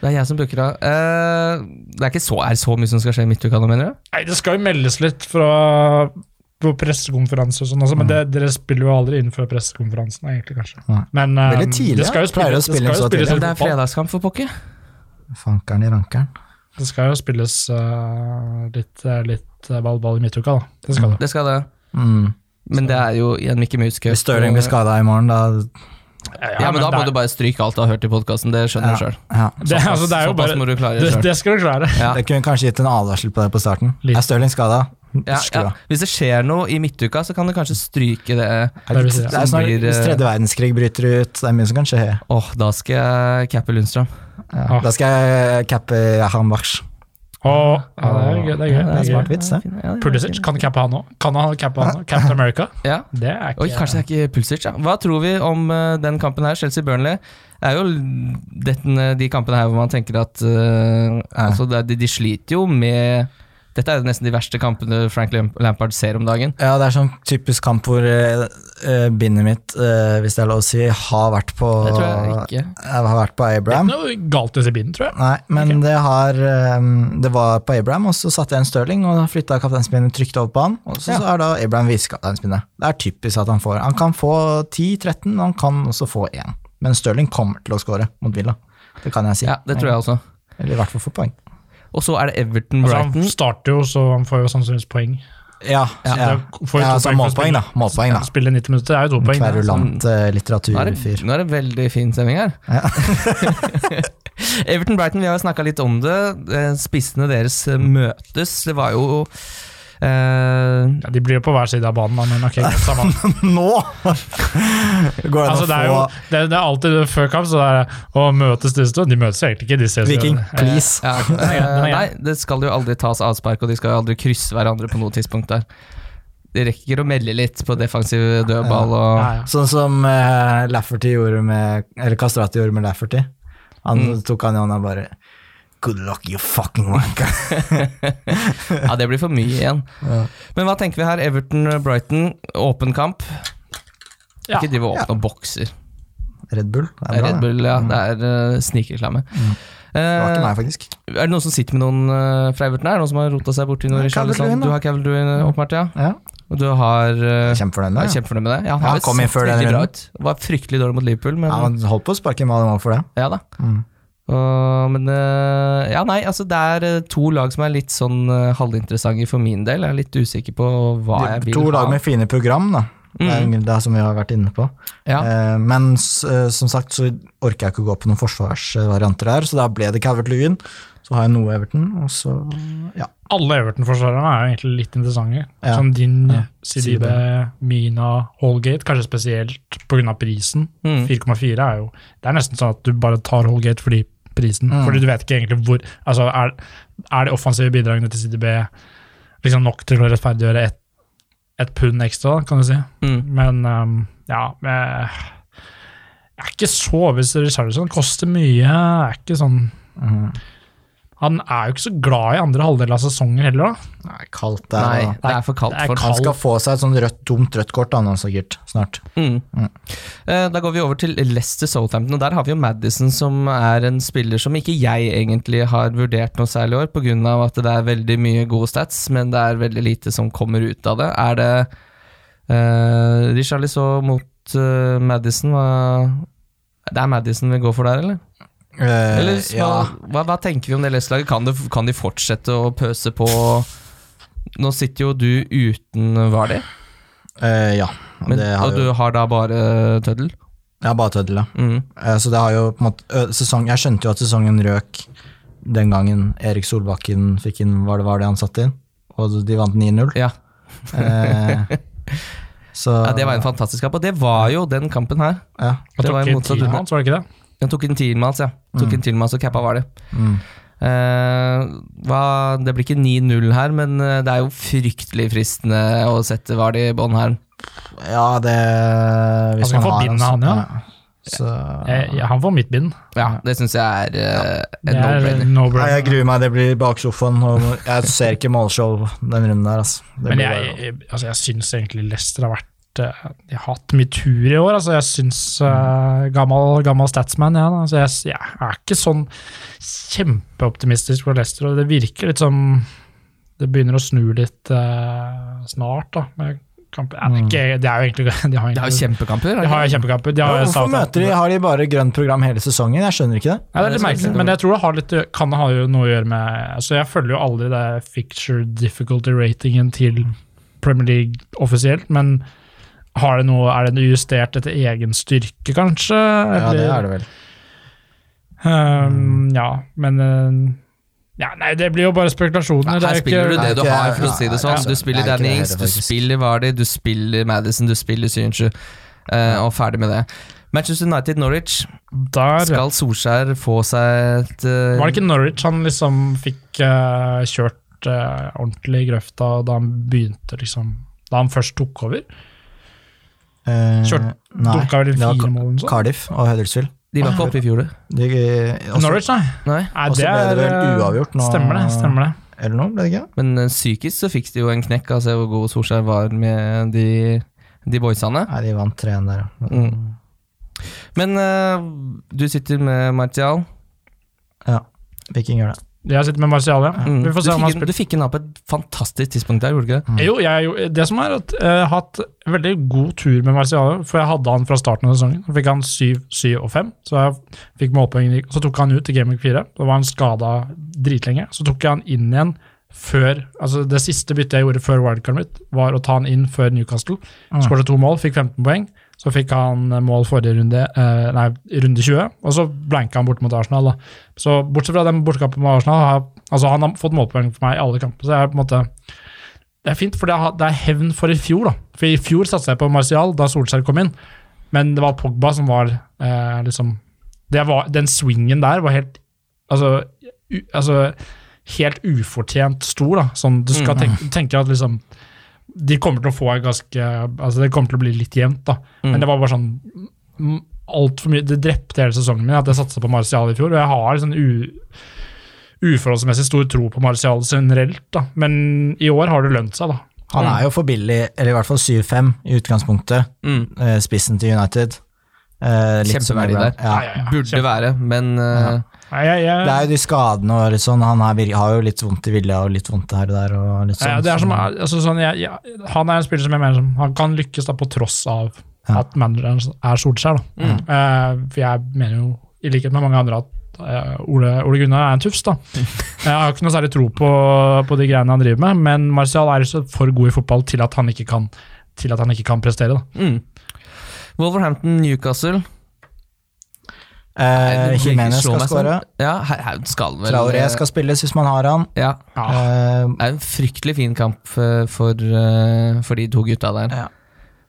Det er jeg som booker da. Uh, det er ikke så, er så mye som skal skje i midtuka nå, mener du? Nei, det skal jo meldes litt fra på pressekonferanse og sånn, altså, men det, dere spiller jo aldri innenfor pressekonferansen, egentlig, kanskje. Nei. Men um, Veldig tidlig, det skal jo ja. Pleier å spilles, det spille spille, så spille, Ja, litt det er fotball. fredagskamp for pokker. Fankeren i rankeren. Det skal jo spilles uh, litt, eh, litt eh, ball-ball i midtuka, da. Det skal det. Det skal det. Mm. Men det er jo igjen en Mickey Mouse-cup. Hvis Stirling blir skada i morgen, da Ja, men da må er- du bare stryke alt du har hørt i podkasten. Det skjønner du sjøl. ja. det, altså, det er jo bare det, det skal du klare. Ja. Det kunne kanskje gitt en advarsel på det på starten. Litt. Er Stirling skada? Ja, ja. Hvis det skjer noe i midtuka, så kan du kanskje stryke det. Si, Det ja. er snart, blir, Hvis eh, tredje verdenskrig bryter ut, det er mye som kan skje. Åh, da skal jeg cappe Lundstrøm. Ja. Ah. Da skal jeg cappe Hambach. Oh, ja, det er gøy. Det er gøy. det er smart vits, det. Ja, Pulisic, kan cappe han òg? Kan han cappe han òg? Captain America? (laughs) Ja. Det er ikke Oi, kanskje det er ikke Pulisic, ja. Hva tror vi om eh, den kampen her, Chelsea-Burnley? Det er jo dette, de kampene her hvor man tenker at uh, altså, de, de sliter jo med Dette er nesten de verste kampene Frank Lampard ser om dagen. Ja, det er sånn typisk kamp hvor uh, bindet mitt, uh, hvis det er lov å si, har vært på Det tror jeg ikke. Jeg har vært på Det er ikke noe galt i bindet, tror jeg. Nei, men det har um, Det var på Abraham, og så satte jeg en Stirling og flytta kapteinspinnet trygt over på han. Og så, så er da Abraham visekapteinspinnet. Det er typisk at han får Han kan få 10-13, og han kan også få 1. Men Stirling kommer til å score mot Villa. Det kan jeg si. Ja, det tror jeg også. Eller i hvert fall få poeng. Og så er det Altså, Everton-Brighton. han starter jo, så han får jo sannsynligvis poeng. Ja, Ja, ja. ja målpoeng, da. Målpoeng, da. Spille 90 minutter er jo to poeng. Kverulant eh, nå, er litteraturfyr. det, nå er det veldig fin stemning her. (laughs) Everton-Brighton, vi har jo snakka litt om det. Eh, Spissene deres eh, møtes. Det var jo eh, Ja, de blir jo på hver side av banen, da, men ok, samme. (laughs) Nå! Går det Altså, det, er jo, det, det er alltid før kamp, så det er å møtes disse to. De møtes jo egentlig ikke, de ses Viking, jo. please. ja, (laughs) grei. Nei, det skal jo aldri tas avspark, og de skal jo aldri krysse hverandre på noe tidspunkt der. De rekker å melde litt på defensiv dødball og Ja, ja. Sånn som uh, Lafferty gjorde med Eller Kastrati gjorde med Lafferty. Han Mm. tok han i hånda bare Good luck, you fucking wanker. (laughs) Ja, det blir for mye igjen. Ja. Men hva tenker vi her? Everton-Brighton, åpen kamp. Ja. Ikke drive og åpne og bokser. Red Bull. Det er bra, Red det. Bull, ja. Det er uh, snikreklame. Mm. Det var ikke meg, faktisk. er det noen som sitter med noen uh, fra Everton her? Noen som har rota seg borti noe? Ja, Richarlison? Du har Calvert-Lewin, Mm. åpenbart, ja. Ja, Og du har uh, Kjempefornøyd med er det. med det? Ja, han Ja, har kom inn før den runden. Var fryktelig dårlig mot Liverpool, men Ja, ja, han holdt på å sparke i mål for det. Ja da. Mm. Og, men eh, Ja, nei, altså det er eh, to lag som er litt sånn eh, halvinteressante for min del. Jeg er litt usikker på hva jeg vil To lag med fine program, da. Det er Mm. det som vi har vært inne på. Ja. Eh, men som sagt så orker jeg ikke å gå på noen forsvarsvarianter der, så da ble det Calvert Lewin. Så har jeg noe Everton, og så ja. Alle Everton-forsvarerne er jo egentlig litt interessante. Ja. Som din, Ja. Sidibe, Mina, Holgate, kanskje spesielt pga. prisen. Mm. 4,4 er jo Det er nesten sånn at du bare tar Holgate fordi prisen. Mm. Fordi du vet ikke egentlig hvor Altså, er, er de offensive bidragene til CDB liksom nok til å rettferdiggjøre et, et pund ekstra, kan du si? Mm. Men um, ja med, Jeg er ikke så overbevist. Richarlison koster mye. Jeg er ikke sånn Mhm. Han er jo ikke så glad i andre halvdel av sesongen heller, da. Nei, kaldt er, Nei, det er for kaldt det er for Han skal få seg et sånt rødt, dumt rødt kort da, sikkert, snart. Mm. Mm. Eh, Da går vi over til Leicester Southampton, og der har vi jo Madison, som er en spiller som ikke jeg egentlig har vurdert noe særlig i år, pga. at det er veldig mye gode stats, men det er veldig lite som kommer ut av det. Er det uh, Richarlison mot uh, Madison? Hva, det er Madison vi går for der, eller? Eh, Eller hva, ja, hva, hva tenker vi om det Leicester-laget? Kan, kan de fortsette å pøse på? Nå sitter jo du uten Vardi. Uh, ja. og men, det har og du har da bare Tøddel. ja, bare tøddel, ja. Mm. Uh, Så det har jo på en måte uh, sesong, Jeg skjønte jo at sesongen røk den gangen Erik Solbakken fikk inn Var det var det han satte inn? Og de vant 9-0. Ja. Eh, så (laughs) Ja, Det var en fantastisk kamp, og det var jo den kampen her. ja. Det var motsatt tid var det ikke det? Den tok en Tielmans, ja. Tok Mm. en Tielmans og cappa var det. Mm. Uh, hva, det blir ikke 9-0 her, men eh, det er jo fryktelig fristende å sette Vardy i bånn her. ja, det Hvis Han få har han, ja. Så Jeg, jeg, han får mitt bind. Ja, Det syns jeg er uh, en er no-brainer. no Nei, jeg gruer meg, det blir bak sofaen. Og jeg ser ikke målshow den runden der, altså. Det Men blir jeg, jeg, altså jeg syns egentlig Leicester har vært eh, De har hatt mye tur i år. Altså jeg syns uh, gammel, gammel statsman, ja. Altså jeg, jeg er ikke sånn kjempeoptimistisk for Leicester, og det virker litt som det begynner å snu litt uh, snart, da. Med kamper. Ja, det, er ikke, det er jo egentlig (laughs) De har, egentlig, de jo kjempekamper. er de har kjempekamper. De Ja, hvorfor møter de, har de bare grønt program hele sesongen? Jeg skjønner ikke det. Ja, det er litt er merkelig, sånn- men jeg tror det har litt, kan ha noe å gjøre med altså Jeg følger jo aldri det fixture difficulty ratingen til Premier League offisielt, men har det noe, er det justert etter egen styrke, kanskje? Ja, det er det vel. Um, ja, men uh, ja, Nei, det blir jo bare spekulasjoner. er Her spiller du det du har, for å si det sånn. Du spiller er Danny det Ings, du spiller Vardy, du spiller Madison, du spiller Synchu, eh, og ferdig med det. Manchester United-Norwich. der, Skal Solskjær få seg et uh, Var det ikke Norwich han liksom fikk uh, kjørt eh, ordentlig i grøfta da han begynte, liksom Da han først tok over? Eh, Kjørt- nei, Dunka vel fire mål eller noe sånt? Cardiff og Huddersfield. De var ikke oppe i fjor, du. De, også, Norwich, nei. Nei. Og så ble det vel eh, uavgjort nå. Stemmer det. stemmer det. Eller noe, ble det ikke? Men eh, psykisk så fikk de jo en knekk av å se hvor god Solskjær var med de, de boysene. Nei, de vant 3-1 der, ja. Mm. Men uh, du sitter med Martial. Ja, Viking gjør det. Jeg sitter med Martial, ja. Mm. Vi får se om han du fikk en av på et fantastisk tidspunkt der, gjorde du ikke det? Jo, jeg, jo, det som er at jeg har hatt veldig god tur med Martial, for jeg hadde han fra starten av sesongen. Så fikk han 7, 7 og 5, så jeg fikk målpoeng. Så tok han ut i Game Week 4. Da var han skada dritlenge. Så tok jeg han inn igjen før Altså, det siste byttet jeg gjorde før wildcardet mitt, var å ta han inn før Newcastle. Mm. Skåret to mål, fikk 15 poeng. Så fikk han mål forrige runde, eh, nei, runde 20, og så blanka han bort mot Arsenal. Da. Så bortsett fra den bortekampen med Arsenal, har, altså han har fått målpoeng for meg i alle kamper. Så jeg er på en måte det er fint, for det er, det hevn for i fjor. da. For I fjor satsa jeg på Martial da Solskjær kom inn, men det var Pogba som var eh, liksom det var, Den swingen der var helt altså, u, altså helt ufortjent stor. da. Sånn, du skal Mm. tenke, tenke at liksom de kommer til å få en ganske altså Det kommer til å bli litt jevnt, da. Mm. Men det var bare sånn mm, altfor mye Det drepte hele sesongen min at jeg satsa på Martial i fjor. Og jeg har sånn u, uforholdsmessig stor tro på Martial generelt, da. Men i år har det lønt seg, da. Han er jo for billig, eller i hvert fall 7-5 i utgangspunktet. Mm. eh, Spissen til United. Eh, litt Kjempeverdi der. Ja. Ja, ja, ja. Burde Kjempe- være, men eh, Nei, jeg, jeg, Det er jo de skadene og litt sånn. Han er, har jo litt vondt i vilja og litt vondt her og der. Og litt sånn, Ja, det er som, altså, sånn, jeg, jeg, han er en spiller som jeg mener som Han kan lykkes da på tross av Ja. at manageren er Solskjær. Da. Mm. Uh, for jeg mener jo, i likhet med mange andre, at eh, Ole, Ole Gunnar er en tufs, da. (laughs) Jeg har ikke noe særlig tro på, på de greiene han driver med, men Martial er ikke for god i fotball til at han ikke kan, til at han ikke kan prestere. da. Mm. Wolverhampton, Eh, vil Jimenez skal meg sånn. skåre. Ja, her, her skal vel Traoré skal spilles hvis man har han. Ja. Eh, Det er en fryktelig fin kamp eh, for, eh, for de to gutta der. Ja.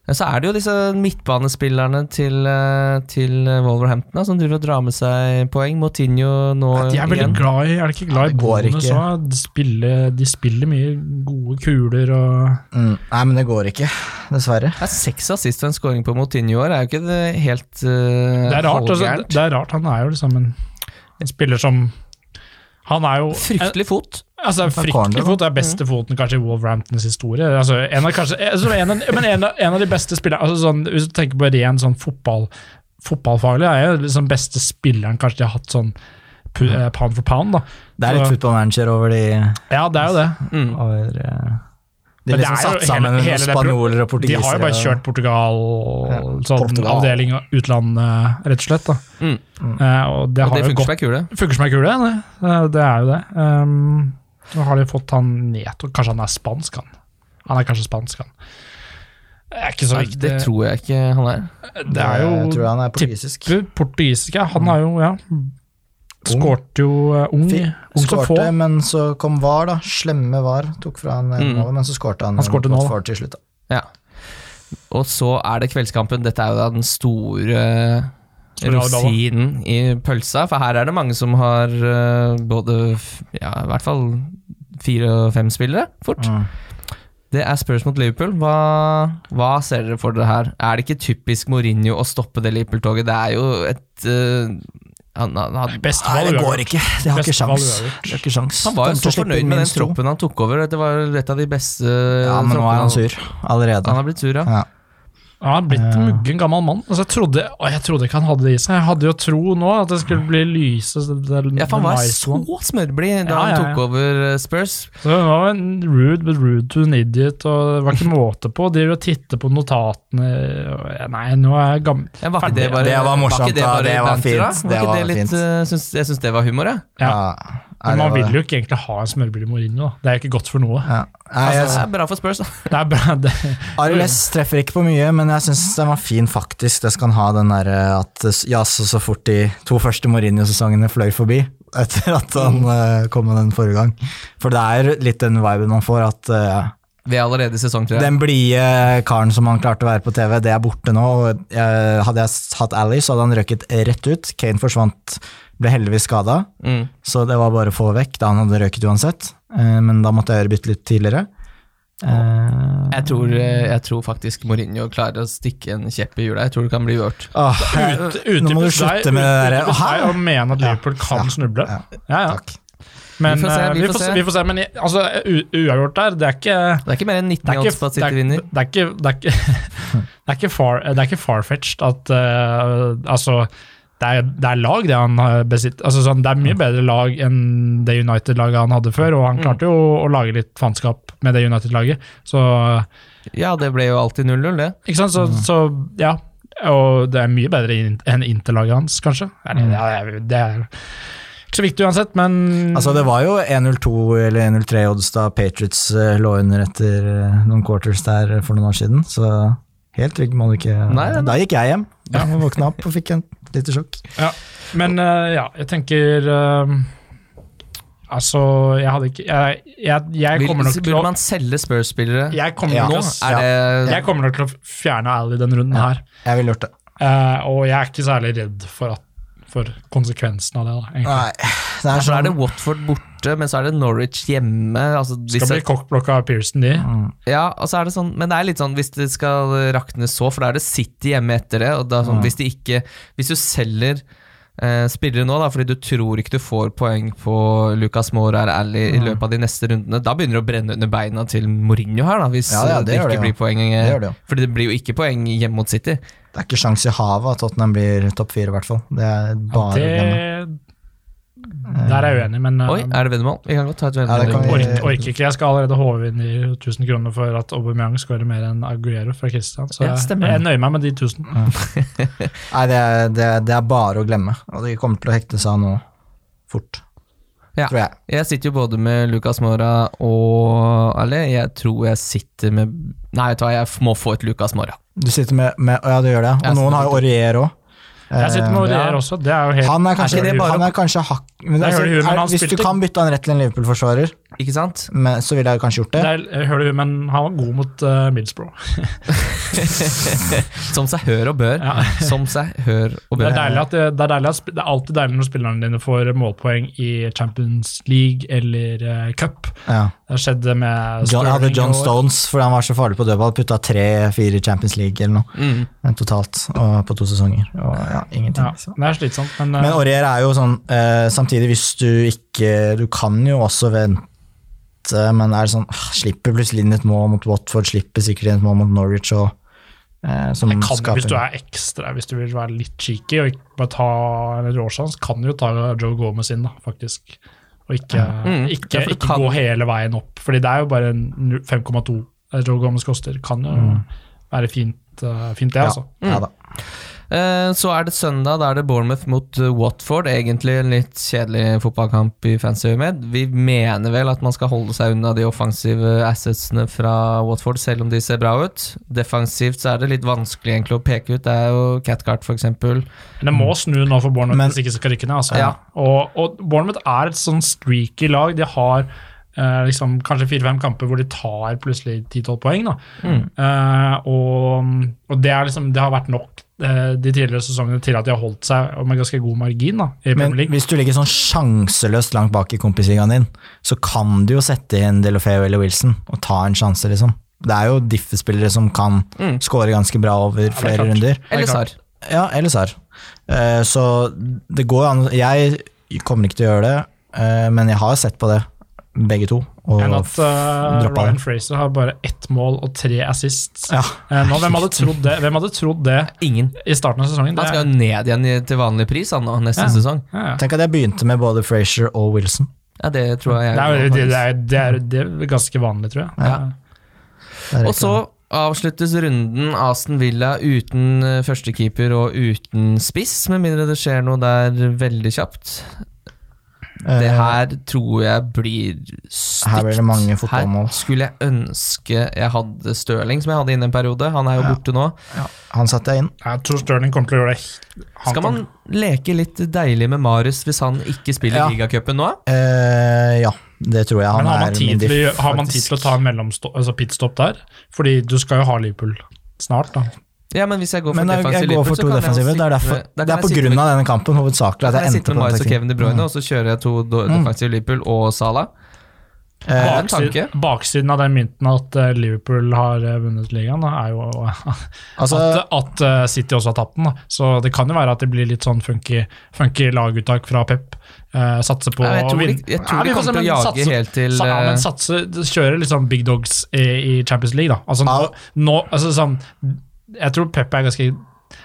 Men Så er det jo disse midtbanespillerne til, eh, til Wolverhampton da, som driver og drar med seg poeng. Motinho nå igjen. De er veldig igjen. glad i Er de ikke glad i bonus òg? De, de spiller mye gode kuler og mm, nei, men det går ikke, dessverre. Det er seks assist og en scoring på Motinho i år. Er jo ikke det helt uh, Det er rart. Altså, det er rart. Han er jo liksom en, en spiller som Han er jo Fryktelig fot. Altså, Fryktelig fot er beste foten kanskje i Wolverhamptons historie. Altså, en av, kanskje, altså, en av, men en av, en av de beste spillerne altså, sånn, Hvis du tenker på ren sånn fotball, fotballfaglig, er jo liksom beste spilleren kanskje de har hatt sånn eh, pound for pound. da. Det er litt Så- football manager over de Ja, det er jo det. Mm. over, eh, De Men liksom er satt sammen hele- hele spanjoler og De har jo bare kjørt Portugal, Ja, sånn Portugal. avdeling og utland, eh, rett og slett. da. Mm. Uh, og det Og har det funker som ei kule. Funker som ei kule, det. Det er jo det. Um, nå har de fått han ned og Kanskje han er spansk, han. Han er kanskje spansk, han. Det er ikke så Nei, det tror jeg ikke han er. Det er jo Jeg tror han er portugisisk. portugisisk, ja. Han er jo, ja Skårte jo uh, ung, ung. Skårte, men så kom VAR, da. Slemme VAR. Tok fra han Mm. mm. men så skårte han. Han skårte nå. Til slutt. Da. Ja. Og så er det kveldskampen. Dette er jo da den store Store rosinen i pølsa, for her er det mange som har eh, både ja, i hvert fall fire og fem spillere, fort. Mm. Det er Spurs mot Liverpool. Hva, hva ser dere for dere her? Er det ikke typisk Mourinho å stoppe det Liverpool-toget? Det er jo et uh, han, han, han, Best valg det går ikke. Det har ikke sjans. Det har ikke sjans. han var jo så fornøyd med den troppen han tok over. Det var et av de beste Ja, men nå er han sur allerede. Han har blitt sur, ja. Ja. Ja, han har blitt en muggen gammel mann. Altså, jeg, trodde, å, jeg trodde ikke han hadde det i seg. Jeg hadde jo tro nå at det skulle bli lyse. det- Ja, for han var så smørblid da Ja, han ja, tok over eh, Spurs. Så det var en rude but rude to an idiot, og det var ikke måte på. De og titte på notatene og- Nei, nå er jeg gammel. Ja, var ikke det bare Det var morsomt, ikke det, da. bare Det var fint. da? fint. Var Det ikke var det litt, fint. eh, syns, jeg syns det var humor, jeg. Ja. Ja. Men man vil jo ikke egentlig ha en smørbrød i Mourinho. da. Det er jo ikke godt for noe. ja. Nei, Altså, det er bra for Spurs, da. Det er bra. Det, RLS treffer ikke på mye, men jeg syns den var fin, faktisk. Det skal han ha den derre at Jazz så fort de to første Mourinho-sesongene fløy forbi. Etter at han eh, kom med den forrige gang. For det er litt den viben man får, at eh, Vi er allerede i sesong tre. den blide karen som han klarte å være på TV, det er borte nå. Hadde jeg hatt Ally, så hadde han røket rett ut. Kane forsvant, ble heldigvis skada, Mm. så det var bare å få vekk da han hadde røket uansett. Eh, Men da måtte jeg gjøre bytte litt tidligere. Uh, Jeg, tror, eh, jeg tror faktisk Mourinho klarer å stikke en kjepp i hjula. Jeg tror det kan bli ut, ute nå må du slutte med det der. Å mene at Liverpool kan Ja. snuble. Ja. Ja, ja. Takk. Men Vi får se, eh, vi vi, får se. vi får se. Men altså, uavgjort der, det er ikke Det er ikke mer enn 19 det er odds på at City er, vinner. det er ikke, det er ikke, (laughs) det er ikke, far, det er ikke farfetched at uh, Altså, det er, det er lag det han besitter. Altså, sånn, det er mye bedre lag enn det United-laget han hadde før, og han Mm. klarte jo å lage litt faenskap med det United-laget. Så Ja, det ble jo alltid 0-0, det. Ikke sant, så, så ja. Og det er mye bedre enn Inter-laget hans, kanskje. Ja, det, er, det er så viktig uansett, men Altså, det var jo 1-0-2 eller 1-0-3 odds da Patriots eh, lå under etter eh, noen quarters der for noen år siden, så helt trygg må du ikke Nei, nei, nei. Da gikk jeg hjem. Da våkna opp og fikk en lite sjokk. Ja, men eh, ja, jeg tenker eh, Altså, jeg hadde ikke Jeg, jeg, jeg kommer nok til å burde man selge Spurs-spillere jeg kommer, Ja. nå? Er det jeg kommer nok til å fjerne Ally denne runden Ja. her. Jeg ville gjort det. Eh, og jeg er ikke særlig redd for, at, for konsekvensen av det. da, egentlig. Nei, det er Så sånn er det Watford borte, men så er det Norwich hjemme. Altså, Skal hvis bli kokkblokka av Pearson, de. Mm. ja, og så er det sånn, men det er litt sånn hvis det skal rakne så, for da er det City hjemme etter det. Og da, sånn, Mm. hvis, de ikke, hvis du selger eh, spillere nå, da, fordi du tror ikke du får poeng på Lucas Moura eller Ally i Mm. løpet av de neste rundene, da begynner det å brenne under beina til Mourinho her, da, hvis Ja, ja, det det, ikke det ja. blir poeng. Det eh. Fordi det blir jo ikke poeng hjemme mot City. Det er ikke sjans i havet at Tottenham blir topp fire, i hvert fall. Det er bare glemme. Det, der er jeg uenig, men Oi, er det veddemål? Vi kan godt ta et Ja, veddemål. Ja, vi- orker, orker ikke. Jeg skal allerede håve inn i 1000 kroner for at Aubameyang skårer mer enn Aguero fra Kristian, Så Ja, jeg, stemmer. jeg nøyer meg med de 1000. Nei, det er, det, det er bare å glemme. Og de kommer til å hekte seg av nå. fort. Ja. Tror jeg. Jeg sitter jo både med Lucas Mora og Eller jeg tror jeg sitter med Nei, vet du hva, jeg må få et Lucas Mora. Du sitter med, med Ja, du gjør det. Jeg Og noen har jo Aurier òg. Jeg sitter med ja. Også, det er jo helt Han er kanskje, Er han er kanskje hakk altså, Hvis du kan bytte han rett til en Liverpool-forsvarer, Ikke sant? men- så ville jeg kanskje gjort det. det er, hører du, men han var god mot uh, Middlesbrough. (laughs) Som seg hør og bør. Ja. Som seg hør og Det er, deilig at det, det, er at, det er alltid deilig når spillerne dine får målpoeng i Champions League eller uh, cup. Ja. Det har skjedd med John, hadde John Stones fordi han var så farlig på dødball. Putta tre-fire Champions League eller noe Mm. men totalt og på to sesonger. Og ja, ingenting. Ja, det er slitsomt, men, uh, Men Aurier er jo sånn uh, Samtidig, hvis du ikke Du kan jo også vente, men er sånn ah, Slipper plutselig inn et mål mot Watford, slipper sikkert inn et mål mot Norwich og eh, som jeg kan, skaper hvis du er ekstra, hvis du vil være litt cheeky og ikke bare ta en råsjans, kan du jo ta Joe Gomez inn, da, faktisk. Og ikke, Mm. ikke, Ja, ikke kan- gå hele veien opp, Fordi det er jo bare 5,2 Joe Gomez koster. Kan jo være fint, eh, fint det, Ja. altså. Ja da. Eh, Så er det søndag, da er det Bournemouth mot eh, Watford. Egentlig en litt kjedelig fotballkamp i fancy med. Vi mener vel at man skal holde seg unna de offensive assetsene fra Watford, selv om de ser bra ut. Defensivt så er det litt vanskelig egentlig å peke ut. Det er jo Catcart, eksempel. Men det må snu nå for Bournemouth Men- hvis ikke skal rykke ned. Altså. Ja. Og, og Bournemouth er et sånn streaky lag. De har eh, liksom, kanskje fire-fem kamper hvor de tar plutselig 10-12 poeng. Da. Mm. Eh, og og det, er liksom, det har vært nok de tidligere sesongene til at de har holdt seg med ganske god margin da, i Men hvis du ligger sånn sjanseløst langt bak i kompisligaen din, så kan du jo sette inn Delofeo eller Wilson og ta en sjanse, liksom. Det er jo Diff-spillere som kan Mm. score ganske bra over flere runder. Eller er Sar. Ja, eller Sar. Uh, så det går an Jeg kommer ikke til å gjøre det, eh, men jeg har sett på det, begge to. Og Enn at uh, Ryan. Fraser har bare ett mål og tre assists. Ja. Eh, nå, hvem, hadde trodd det? hvem hadde trodd det Ingen. i starten av sesongen? Han skal jo ned igjen til vanlig pris han nå, neste Ja. sesong. ja, ja. Tenk at jeg begynte med både Frazier og Wilson. Ja, det tror jeg. Det er, det, det, er, det, er, det er ganske vanlig, tror jeg. Ja. Og så avsluttes runden Aston Villa uten eh, førstekeeper og uten spiss, med mindre det skjer noe der veldig kjapt. Eh, Det her tror jeg blir stygt. Her blir det mange fotballmål. Her skulle jeg ønske jeg hadde Stirling, som jeg hadde inne en periode. Han er jo Ja. borte nå. Han satte jeg inn. Jeg tror Stirling kommer til å gjøre det. Han Skal man leke litt deilig med Marius hvis han ikke spiller Ja. ligacupen nå? Eh, ja, det tror jeg. Han Men har man, tid til, har man tid til å ta en altså pitstop der? Fordi du skal jo ha Liverpool snart, da. Ja, men hvis jeg går for Men jeg, defensiv jeg går for to så jeg jo. Det er, derfor, det er på grunn med- av denne kampen hovedsakelig at jeg jeg endte på den teknikken. Kevin De Bruyne, og så kjører jeg to defensive Mm. Liverpool og Salah. Eh, Baksiden, baksiden av den mynten at eh, Liverpool har eh, vunnet ligaen, er jo (laughs) altså, at, at City også har tapt den. Da. Så det kan jo være at det blir litt sånn funky, funky laguttak fra Pep. Uh, satse på jeg tror de, jeg tror Ja, de kommer til å jage satse- helt til Sa, ja, men satse, kjøre litt sånn big dogs i, i Champions League, da. Altså, nå, nå, altså, sånn, jeg tror Pep er ganske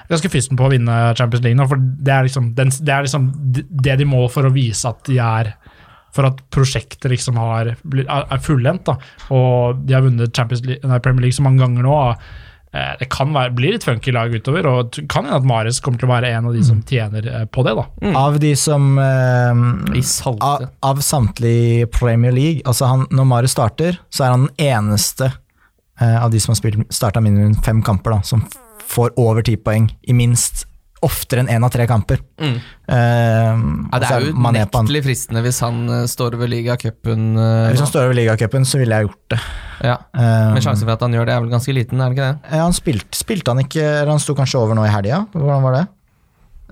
ganske fysten på å vinne Champions League nå, for det er, liksom, den, det er liksom det de må for å vise at de er For at prosjektet liksom har, er fullendt. da, Og de har vunnet Champions League, nei, Premier League så mange ganger nå. og, eh, Det kan være, bli litt funky lag utover, og det kan hende at Mares kommer til å være en av de som tjener eh, på det. da. av de som eh, I salte. av, av samtlige Premier League altså han, Når Mares starter, så er han den eneste av de som har starta mindre enn fem kamper, da, som får over ti poeng i minst oftere enn én av tre kamper. Mm. Eh, Ja, det er jo unektelig fristende hvis han eh, står over ligacupen. Uh, Hvis han står over ligacupen, så ville jeg gjort det. ja. Eh, Men sjansen for at han gjør det, er vel ganske liten, er det ikke det? ja, han spilte, spilte han ikke eller Han sto kanskje over nå i helga? Hvordan var det?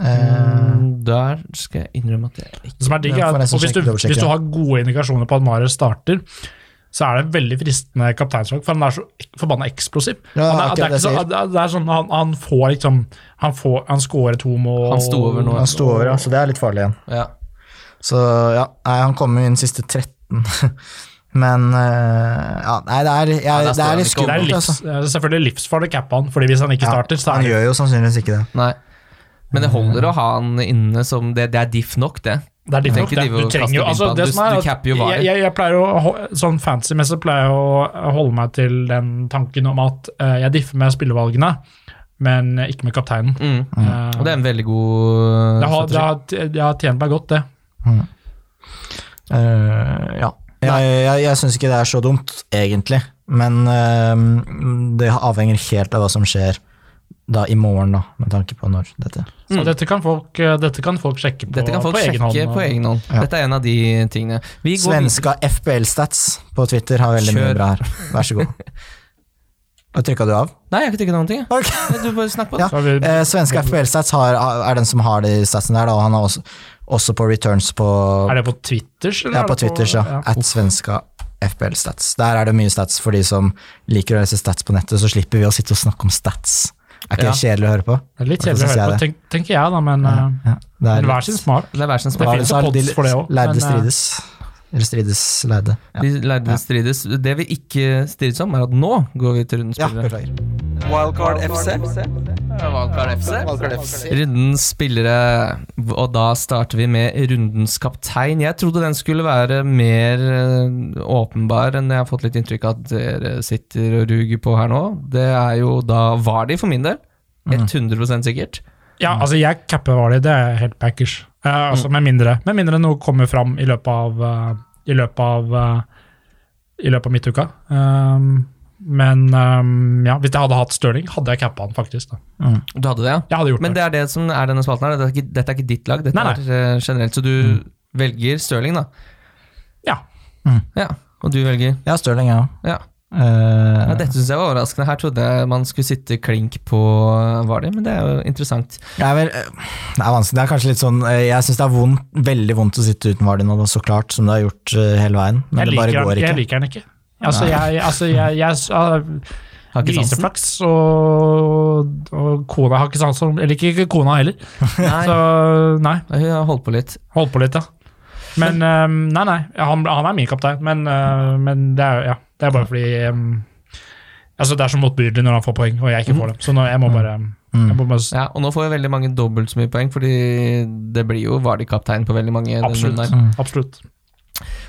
Eh, Mm, Der skal jeg innrømme at jeg ikke Det som er digg, er og hvis, du, hvis du har gode indikasjoner på at Marius starter, så er det veldig fristende kapteinsvalg, for han er så forbanna eksplosiv. Ja, han, er, det, er så, det sånn, han, han får liksom Han, får, han scorer to mål Han sto over nå. han sto over, ja, så det er litt farlig igjen. ja. Så ja, nei, han kom jo inn siste 13. (laughs) Men eh, ja, nei, det er, jeg, Ja, der det er litt skummelt. Det er livs, altså. er selvfølgelig livsfarlig å cappe han, Fordi hvis han ikke Ja, starter, så han er det gjør jo sannsynligvis ikke det. Nei. Men det holder å ha han inne som Det, det er diff nok, det. Det er ditt nok, ikke det. Du trenger jo kaste altså, på det som Du- er at capper jo varer. jeg, jeg, jeg pleier å, Sånn fancy-messig pleier jeg å holde meg til den tanken om at uh, jeg differ med spillevalgene, men ikke med kapteinen. Mm. Eh, Og det er en veldig god det, har, det, har, det har tjent meg godt, det. Mm. Uh, ja. Jeg, jeg, jeg syns ikke det er så dumt, egentlig. Men eh, det avhenger helt av hva som skjer da i morgen, da, med tanke på når dette Så dette kan, folk, eh, dette kan folk sjekke på, Dette kan folk på egen hånd. på egen hånd. Ja. Dette er en av de tingene. Vi går videre. Svenska FBL-stats på Twitter har veldig Kjør. mye bra her. Vær så god. (laughs) Hva trykka du av? Nei, jeg har ikke trykket noen ting. Okay. Du bare snakk på. Ja. Har vi, Eh, svenska FBL-stats har- er den som har de statsene der, da, og han har også, også på returns på, er det på Twitters? eller ja, er på det Twitters, ja. ja. At svenska FBL-stats. Der er det mye stats for de som liker å lese stats på nettet, så slipper vi å sitte og snakke om stats. Er ikke Ja. det kjedelig å høre på? Det er litt kjedelig å høre på, tenk, tenker jeg da, men ja, Ja, det er men hver sin smak. Det er hver sin Det finnes jo pods for det også, Lærde men, eh, strides. Eller strides lærde. Ja. De lærde Ja. strides. Det vi ikke strides om, er at nå går vi til rundens spillere. Ja, Wildcard FC. Wildcard FC. Wildcard FC. Rundens spillere, og da starter vi med rundens kaptein. Jeg trodde den skulle være mer eh, åpenbar enn jeg har fått litt inntrykk av at dere sitter og ruger på her nå. Det er jo da Vardi for min del. 100% sikkert. Ja, altså jeg capper Vardy, det er helt backers. Eh, altså med mindre, med mindre noe kommer fram i løpet av uh, I løpet av uh, I løpet av midtuka. Um, men um, ja, hvis jeg hadde hatt Stirling, hadde jeg cappa han faktisk. Da. Du hadde det, ja? Jeg hadde gjort Men det. det er det som er denne spalten her. Dette er ikke, dette er ikke ditt lag, dette Nei, nei. er uh, generelt. Så du velger Stirling, da. Ja. Ja, og du velger Ja, Stirling, ja. Ja. Eh, Ja, dette syns jeg var overraskende. Her trodde jeg man skulle sitte klink på Vardy, men det er jo interessant. det, er vel, eh, det er vanskelig. Det er kanskje litt sånn eh, Jeg syns det er vondt, veldig vondt å sitte uten Vardy nå, da, så klart, som det har gjort hele veien. Men Jeg det bare går han, jeg liker han ikke. Altså, jeg, altså, jeg, jeg, jeg Har ikke. Griseflaks og, og kona har ikke sans for liker ikke kona heller. (laughs) Nei, Så nei, hun har holdt på litt. Holdt på litt, ja. Men ehm, nei, nei, han, han er min kaptein, men, men det, er, jo ja, det er bare fordi um, altså Det er så motbydelig når han får poeng, og jeg ikke får dem. Så nå, jeg må bare, jeg må bare s- Ja, og nå får jo veldig mange dobbelt så mye poeng, fordi det blir jo Vardi-kaptein på veldig mange. Absolutt. Mm. absolutt.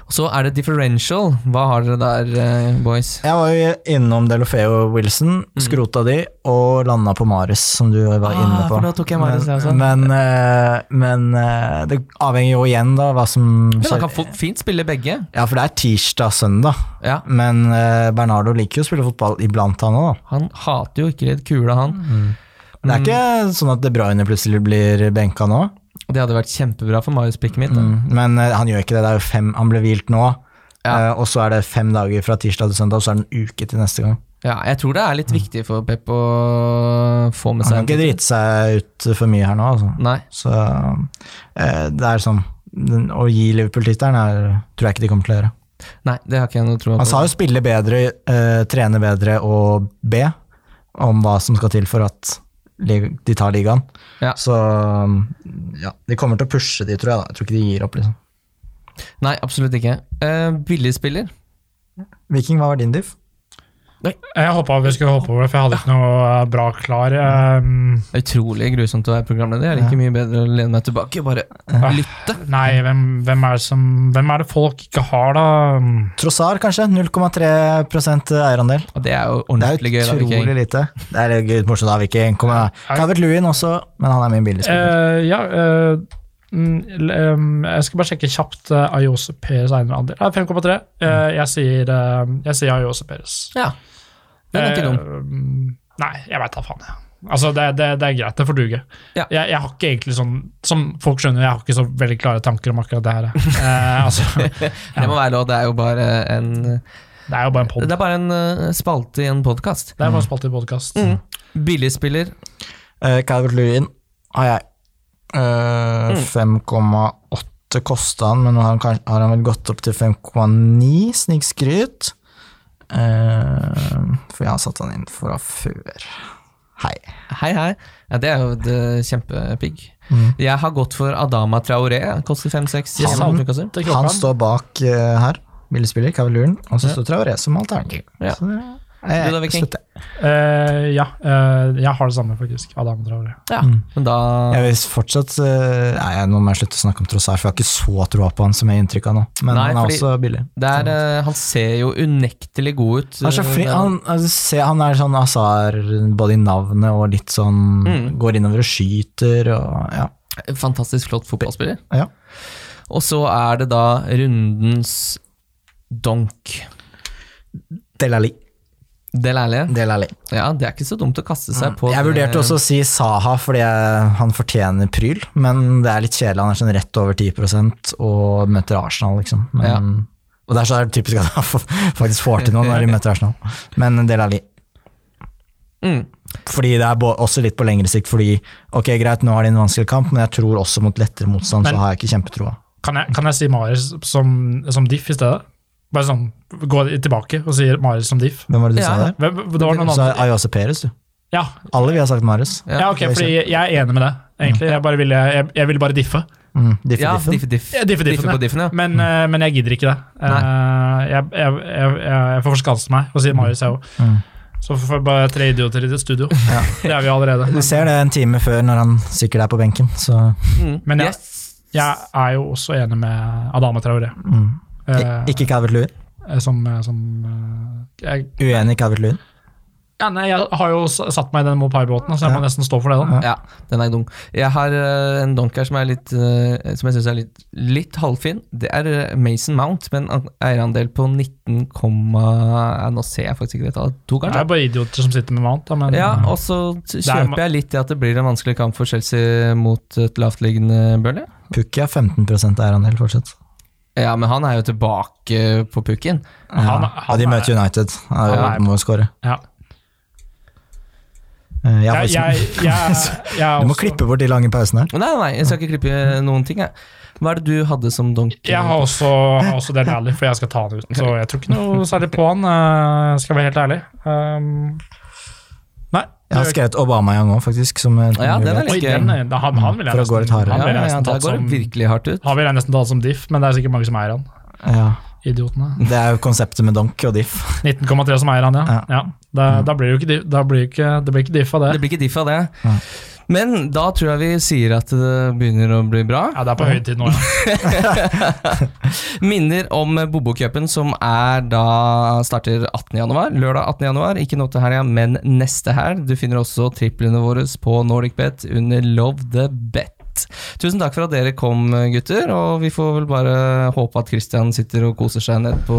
Så er det differential. Hva har dere der, eh, boys? Jeg var jo innom Delofeo Wilson, skrota de, og landa på Maris, som du var Ah, inne på. for da tok jeg Maris, men, også. men, men, eh, men eh, det avhenger jo igjen da hva som Men han kan fint spille begge. Ja, for det er tirsdag-søndag, Ja, men Bernardo liker jo å spille fotball iblant, han òg. Han hater jo ikke litt kula, han. Det er ikke sånn at De Bruyne plutselig blir benka nå, det hadde vært kjempebra for Marius pikket mitt. Mm. men uh, han gjør ikke det. det er jo fem, Han ble hvilt nå, Ja. uh, og så er det fem dager fra tirsdag til søndag, og så er det en uke til neste gang. Ja, jeg tror det er litt viktig for Pep å få med seg Han kan ikke drite seg ut for mye her nå, altså. Nei. Så uh, det er sånn den, Å gi Liverpool-tittelen er- tror jeg ikke de kommer til å gjøre. Nei, det har ikke jeg noe tro på. Han sa jo spille bedre, trene bedre og be om hva som skal til for at de tar ligaen. Ja. Så ja, de kommer til å pushe de, tror jeg. da. Jeg tror ikke de gir opp, liksom. Nei, absolutt ikke. Uh, Billigspiller. Viking, hva var din diff? Jeg håpa vi skulle hoppe over det, for jeg hadde ikke noe eh, bra klar. Um, Det er Utrolig grusomt å være programleder. Jeg liker mye bedre å lene meg tilbake bare lytte. nei, hvem, hvem, er det som, hvem er det folk ikke har, da? Trossar, kanskje. 0,3 eierandel. Og det er jo Det er ordentlig gøy. da, utrolig Viking. lite. Det er litt morsomt, da, Viking. Calvert Lewin også, men han er min billigspiller. Uh, ja, eh, mm, em, jeg skal bare sjekke kjapt uh, Ayose Perez eierandel. Ja, 5,3. Eh, jeg sier, uh, jeg sier Ayose Perez. Ja. Den er ikke dum. Eh, nei, jeg veit da faen, jeg. Altså, det, det, det er greit, det får duge. Ja. Jeg, jeg har ikke egentlig sånn Som folk skjønner, jeg har ikke så veldig klare tanker om akkurat det her. Eh, altså, (laughs) Det må være lov. Det er jo bare en det er jo bare en pod. Det er bare en eh, spalte i en podkast. Det er bare en spalte i podkast. Mm. Billigspiller. Uh, Calvert Lewin har jeg. Eh, 5,8 kosta han, men nå har han, har han vel gått opp til 5,9, snikskryt. Eh, for jeg har satt han inn fra før. Hei. Hei, hei. Ja, det er jo et eh, kjempepigg. Mm. Jeg har gått for Adama Traoré. Koster 5-6. Han, han- Han står bak uh, her, billedspiller, kavaluren, og så står Traoré som alternativ. Ja. Så det Du da, Viking? Eh, ja, uh, jeg har det samme, faktisk. Adam Traore. ja, Mm. da Jeg vil fortsatt uh, Nei, nå må jeg slutte å snakke om Trossar, for jeg har ikke så troa på han som jeg har inntrykk av nå. Men Nei, han er også billig. Der, er, eh, Han ser jo unektelig god ut. Han er, så fri, eh, han, altså, han er sånn Azar både i navnet og litt sånn Mm. Går innover og skyter og ja. Fantastisk flott fotballspiller. Ja. Og så er det da rundens donk. Del Ali. Del Alli. Del Ali. Ja, det er ikke så dumt å kaste seg på Jeg vurderte også å si Saha fordi jeg, han fortjener pryl, men det er litt kjedelig. Han er sånn rett over 10% og møter Arsenal, liksom. Men, Ja. Og det er så typisk at han (laughs) faktisk får til noe når de møter Arsenal. Men Del Ali. mm. Fordi det er også litt på lengre sikt, fordi ok, greit, nå har de en vanskelig kamp, men jeg tror også mot lettere motstand, Men- så har jeg ikke kjempetroa. Kan jeg, kan jeg si Marius som, som diff i stedet? Bare sånn, Gå tilbake og si Marius som diff. Hvem var det du Ja. sa der? Hvem- Det var noen Så sa også Peres, du. Ja, Alle vi har sagt Marius. ja, ok, fordi jeg er enig med det, egentlig. Jeg, bare ville, jeg, jeg ville bare diffe. Mm, diffe, Ja, diffen. diff, diff. Ja, diffe, diffen, diffe på diffen, ja. Men, eh, men jeg gidder ikke det. Uh, jeg, jeg, jeg, jeg, jeg får forskanse meg og si Marius, jeg òg. Mm. Så får vi bare tre idioter i det studio. (laughs) Det er vi allerede. Du ser det en time før når han sikkert er på benken, så Mm. Men jeg- yes. Jeg er jo også enig med Adama Traoré. mm. Eh, Ikke Calvert Lewin. eh, som, som eh, jeg, Uenig i Calvert Lewin. ja, nei, jeg har jo satt meg i den Mopai-båten, så jeg må Ja. nesten stå for det. da. Ja, den er dum. Jeg har uh, en donk her som, er litt, uh, som jeg syns er litt, litt halvfin. Det er Mason Mount med en eierandel på 19, ja, Nå ser jeg faktisk ikke det tallet. To, Det er bare idioter som sitter med Mount. Da, men, Ja, og så er kjøper jeg litt i at det blir en vanskelig kamp for Chelsea mot et lavtliggende Burnley. Pukki har 15% eierandel fortsatt. Ja, men han er jo tilbake på pukken. Ja, Han- ja, han de er- møter United. Ja, Han er- må jo skåre. ja. Eh, jeg Jeg, jeg, (laughs) jeg, jeg, Du må også- klippe bort de lange pausene her. Nei, nei, jeg skal ikke klippe noen ting. Jeg. Hva er det du hadde som donk? Jeg har også, har også Del Alli, for jeg skal ta han ut. Så jeg tror ikke noe særlig på han, eh, skal jeg være helt ærlig. Um. Jeg har skrevet Aubameyang òg, faktisk. Som en Ja, den er mulighet. litt- er- han, han vil jeg For litt nesten, hardere. han vil ja, jeg ja, nesten tatt det som, virkelig hardt ut. han vil jeg nesten tatt som diff, men det er sikkert mange som eier han. Ja, Idiotene. det er jo konseptet med donk og diff. (laughs) 19,3 som eier han, ja. Ja. ja. Da, da blir jo ikke, da blir ikke, det blir ikke diff av det. Det blir ikke diff av det. Ja. Men da tror jeg vi sier at det begynner å bli bra. Ja, det er på høy tid nå, ja. (laughs) Minner om Bobo-cupen, som er da starter 18. januar. Lørdag 18. januar, ikke nå til helga, men neste helg. Du finner også triplene våre på NordicBet under Love the Bet. Tusen takk for at dere kom, gutter, og vi får vel bare håpe at Christian sitter og koser seg nede på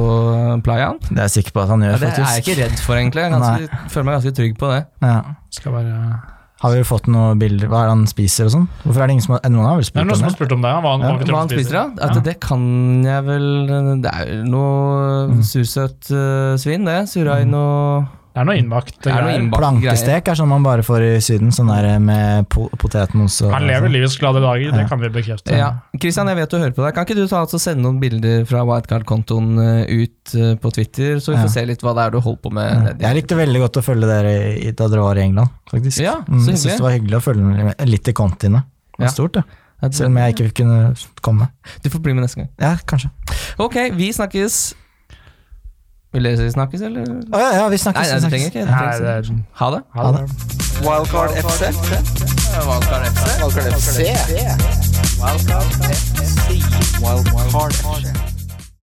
playaen. Det er jeg sikker på at han gjør, Ja, det er jeg ikke redd for, egentlig. Jeg ganske, føler meg ganske trygg på det. Ja. Skal være... Har vi fått noen bilder Hva er det han spiser og sånn? Hvorfor er det ingen som har, Noen har vel spurt, Det er noen som har spurt om det. Hva han, Ja, hva Hva han spiser, ja? At det kan jeg vel Det er jo noe sursøtt uh, svin, det. Surain og noe Det er noe innbakt Det er noe innbakt greier. Plankestek er sånn man bare får i Syden, sånn der med po potetmos og Han lever livets glade dager, det kan vi bekrefte. Ja. Kristian, jeg vet du hører på deg. Kan ikke du ta altså sende noen bilder fra Wildcard-kontoen eh, ut eh, på Twitter, så vi Ja. får se litt hva det er du holder på med? Ja. Jeg likte veldig godt å følge dere i, da dere var i England, faktisk. Ja, så mm, jeg syns det var hyggelig å følge med litt i kontiene. Det var Ja. stort, det. Ja, Selv om jeg ikke kunne komme. Du får bli med neste gang. Ja, kanskje. Ok, vi snakkes. Vil dere snakkes, eller? Å ja, ja, vi snakkes. Nei, nei, du snakkes. trenger ikke. Du Nei, trenger det ikke. er, Ha det. ha det. Wildcard FC. Wildcard FC. Wildcard FC. Wildcard FC. Wildcard FC.